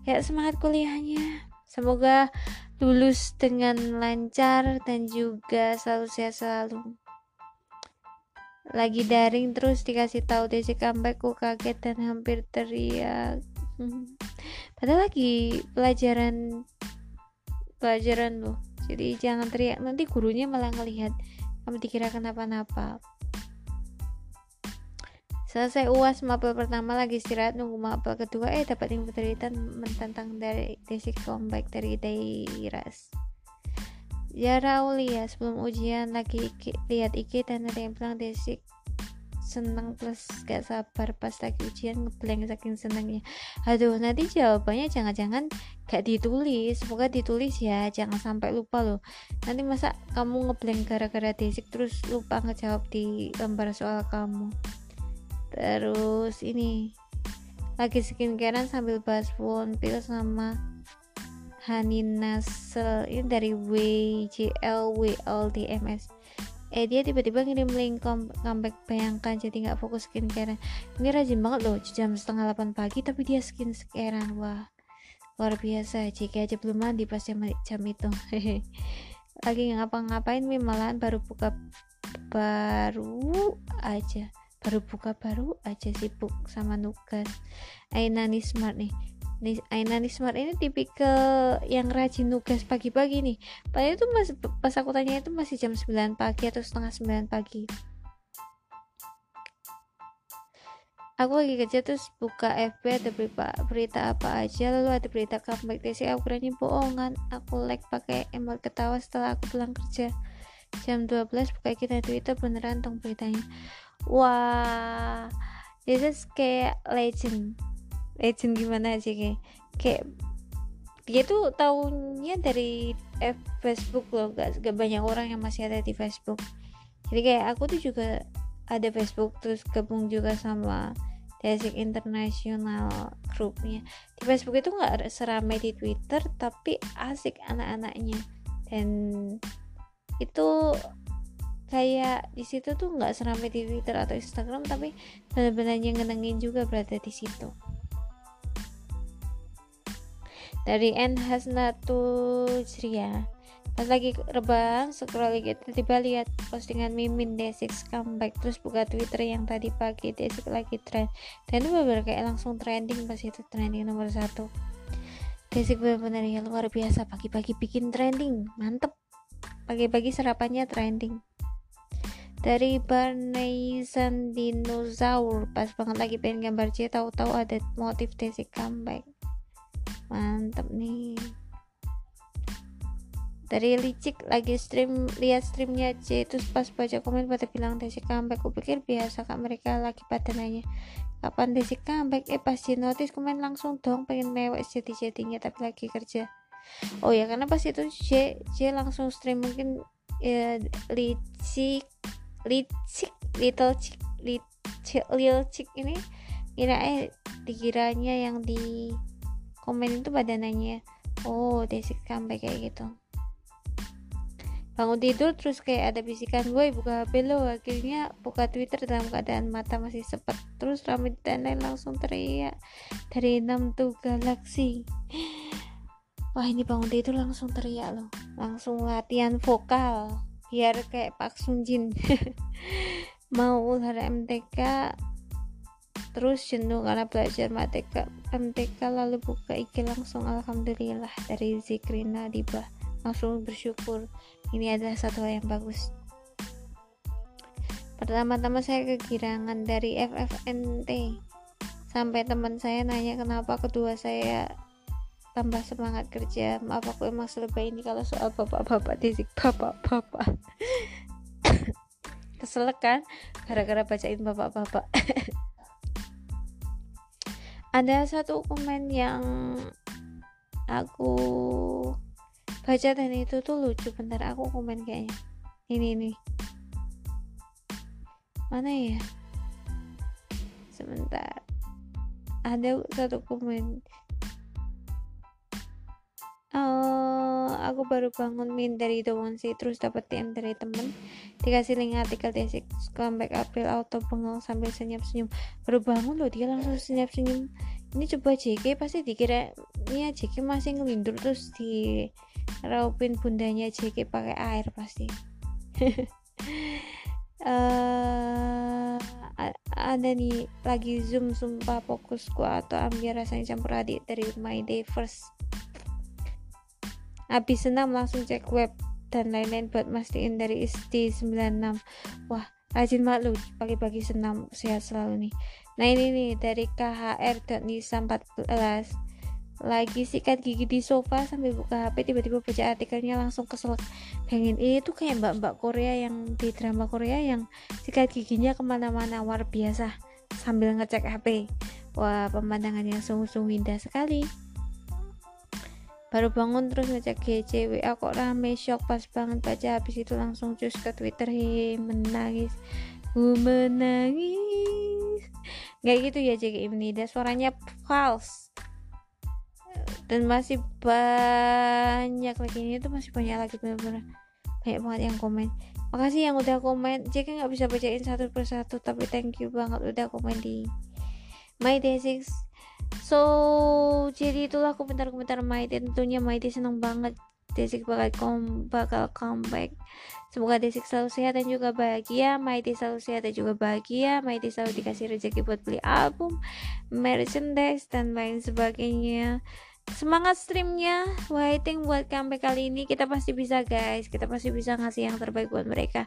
Ya semangat kuliahnya. Semoga lulus dengan lancar dan juga selalu sehat selalu lagi daring terus dikasih tahu Desi comeback ku kaget dan hampir teriak. Padahal lagi pelajaran pelajaran loh. Jadi jangan teriak nanti gurunya malah ngelihat kamu dikira kenapa-napa selesai uas mapel pertama lagi istirahat nunggu mapel kedua eh dapat info cerita mententang dari Desi comeback dari Dairas Ya Rauli ya sebelum ujian lagi iki, lihat IG dan ada yang bilang Desik seneng plus gak sabar pas lagi ujian ngeblank saking senengnya. Aduh nanti jawabannya jangan-jangan gak ditulis. Semoga ditulis ya jangan sampai lupa loh. Nanti masa kamu ngeblank gara-gara desik terus lupa ngejawab di lembar soal kamu. Terus ini lagi skincarean sambil bahas phone pill sama Hanin Nasel ini dari WJL WLDMS eh dia tiba-tiba ngirim link comeback bayangkan jadi nggak fokus skincare ini rajin banget loh jam setengah 8 pagi tapi dia skin scarean wah. Luar biasa jika aja belum mandi pas jam, jam itu. Lagi ngapa-ngapain nih malahan baru buka baru aja. Baru buka baru aja sibuk sama nugas. Aina nih smart nih Aina Smart ini tipikal yang rajin nugas pagi-pagi nih. Padahal itu masih pas aku tanya itu masih jam 9 pagi atau setengah 9 pagi? Aku lagi kerja terus buka FB ada berita, berita apa aja lalu ada berita comeback Desi aku kiranya bohongan. Aku like pakai emot ketawa setelah aku pulang kerja. Jam 12 buka kita Twitter beneran tong beritanya. Wah this is kayak legend legend gimana sih kayak kayak dia tuh tahunya dari F Facebook loh gak, gak banyak orang yang masih ada di Facebook. Jadi kayak aku tuh juga ada Facebook terus gabung juga sama Desik International grupnya di Facebook itu nggak seramai di Twitter tapi asik anak-anaknya. Dan itu kayak di situ tuh nggak seramai di Twitter atau Instagram tapi benar-benar yang ngenengin juga berada di situ dari N Hasnatu Jria pas lagi rebahan scroll gitu tiba-tiba lihat postingan Mimin Desik comeback terus buka Twitter yang tadi pagi Desik lagi trend. Dan itu bener kayak langsung trending pas itu trending nomor satu. Desik benar-benar ya luar biasa pagi-pagi bikin trending mantep. Pagi-pagi sarapannya trending. Dari Barney Dinosaur pas banget lagi pengen gambar C tahu-tahu ada motif Desik comeback mantep nih. Dari licik lagi stream lihat streamnya C terus pas baca komen pada bilang Desi comeback. Aku pikir biasa kak mereka lagi pada nanya kapan Desi comeback? Eh pas di notice komen langsung dong pengen mewek jadi jadinya tapi lagi kerja. Oh ya karena pas itu C C langsung stream mungkin ya, licik licik little chick licik lil chick ini kira eh dikiranya yang di komen itu pada nanya oh Desi comeback kayak gitu. Bangun tidur terus kayak ada bisikan woi buka HP lo. Akhirnya buka Twitter dalam keadaan mata masih sepet. Terus rame timeline langsung teriak dari 6 tuh galaksi. Wah ini bangun tidur langsung teriak loh. Langsung latihan vokal biar kayak Pak Sunjin mau ular MTK terus jenuh karena belajar MTK MTK lalu buka IG langsung alhamdulillah dari Zikrina Dibah. Langsung bersyukur. Ini adalah satu hal yang bagus. Pertama-tama saya kegirangan dari FFNT sampai teman saya nanya kenapa kedua saya tambah semangat kerja? Maaf aku emang selebay ini kalau soal bapak-bapak disik bapak-bapak. Kesel kan gara-gara bacain bapak-bapak ada satu komen yang aku baca dan itu tuh lucu bentar aku komen kayaknya. Ini nih mana ya? Sebentar. Ada satu komen Oh, aku baru bangun min dari Sea terus dapat DM dari temen. Dikasih link artikel Desik comeback April auto bengong sambil senyum-senyum. Baru bangun loh dia langsung senyum-senyum. Ini coba JK pasti dikira ini JK masih ngelindur terus di raupin bundanya JK pakai air pasti. Uh, ada nih lagi zoom sumpah fokusku atau ambil rasanya campur adik dari my day first habis senam langsung cek web dan lain-lain buat mastiin dari ST96 wah rajin banget pagi-pagi senam sehat selalu nih. Nah ini nih dari KHR.nisa 14 lagi sikat gigi di sofa sambil buka HP tiba-tiba baca artikelnya langsung kesel pengen ini tuh kayak mbak-mbak Korea yang di drama Korea yang sikat giginya ke mana-mana luar biasa. Sambil ngecek HP wah pemandangan yang sungguh-sungguh indah sekali baru bangun terus ngecek GC WA kok rame shock pas banget baca habis itu langsung cus ke Twitter he menangis ku menangis. Nggak gitu ya ini dan suaranya false dan masih banyak lagi. Ini tuh masih banyak lagi bener-bener. Banyak banget yang komen. Makasih yang udah komen. JK nggak bisa bacain satu persatu tapi thank you banget udah komen di my day six so jadi itulah komentar-komentar Maite tentunya Maite seneng banget. Desik bakal kom bakal comeback. Semoga Desik selalu sehat dan juga bahagia. Maite selalu sehat dan juga bahagia. Maite selalu dikasih rezeki buat beli album merchandise dan lain sebagainya semangat streamnya. Waiting buat comeback kali ini kita pasti bisa guys. Kita pasti bisa ngasih yang terbaik buat mereka.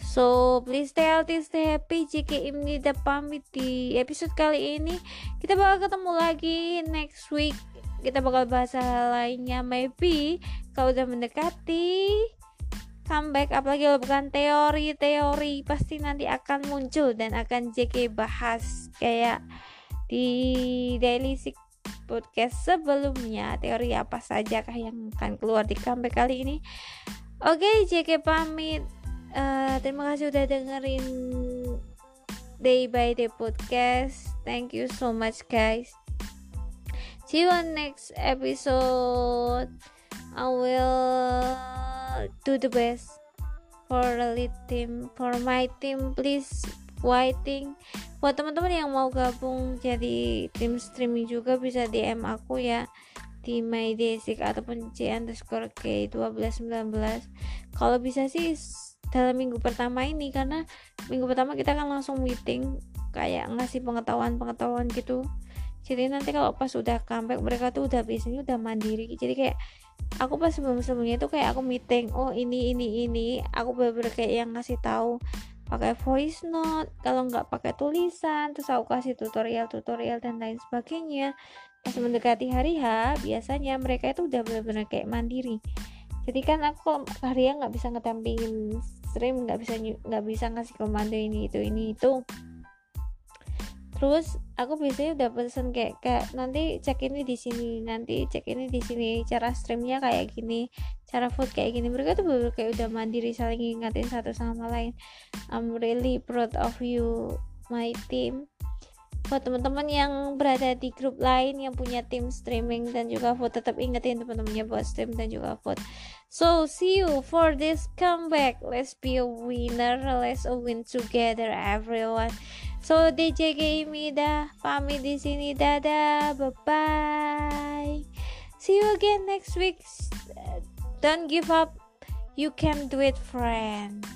So please stay healthy stay happy. Jika ini udah pamit di episode kali ini. Kita bakal ketemu lagi next week. Kita bakal bahas hal lainnya. Maybe kalau udah mendekati comeback. Apalagi kalau bukan teori-teori pasti nanti akan muncul dan akan JK bahas kayak di daily Sick podcast sebelumnya. Teori apa saja kah yang akan keluar di comeback kali ini? Oke JK pamit. Uh, terima kasih udah dengerin day by day podcast. Thank you so much guys. See you on next episode. I will do the best for the lead team for my team. Please waiting buat teman-teman yang mau gabung jadi tim streaming juga bisa DM aku ya di my desik ataupun c underscore k 1219 kalau bisa sih dalam minggu pertama ini karena minggu pertama kita kan langsung meeting kayak ngasih pengetahuan-pengetahuan gitu. Jadi nanti kalau pas udah comeback mereka tuh udah biasanya udah mandiri. Jadi kayak aku pas sebelum sebelumnya itu kayak aku meeting oh ini ini ini. Aku bener-bener kayak yang ngasih tahu pakai voice note kalau nggak pakai tulisan terus aku kasih tutorial tutorial dan lain sebagainya. Pas mendekati hari H biasanya mereka itu udah benar-benar kayak mandiri. Jadi kan aku hari H nggak bisa ngetampingin stream nggak bisa nggak bisa ngasih komando ini itu ini itu terus aku biasanya udah pesen kayak kayak nanti cek ini di sini nanti cek ini di sini cara streamnya kayak gini cara vote kayak gini. Mereka tuh bener kayak udah mandiri saling ingatin satu sama lain. I'm really proud of you my team. Buat teman-teman yang berada di grup lain yang punya tim streaming dan juga vote tetap ingetin teman-temannya buat stream dan juga vote so see you for this comeback. Let's be a winner. Let's win together everyone So DJ Gamey dah pamit di sini. Dadah. Bye bye see you again next week. Don't give up. You can do it friend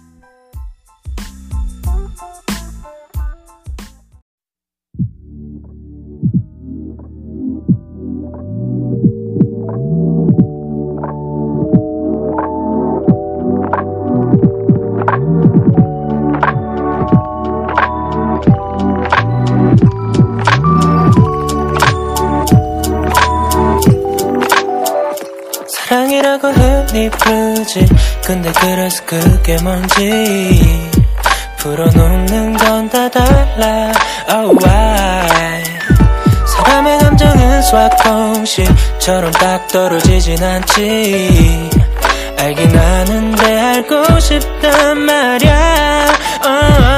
이라고 흔히 부르지 근데 그래서 그게 뭔지 풀어놓는 건 다 달라. Oh why? 사람의 감정은 수학공식처럼 딱 떨어지진 않지. 알긴 아는데 알고 싶단 말야. Oh,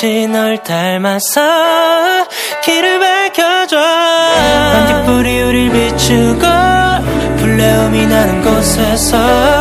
빛이 널 닮아서 길을 밝혀줘. 반딧불이 우릴 비추고 불레움이 나는 곳에서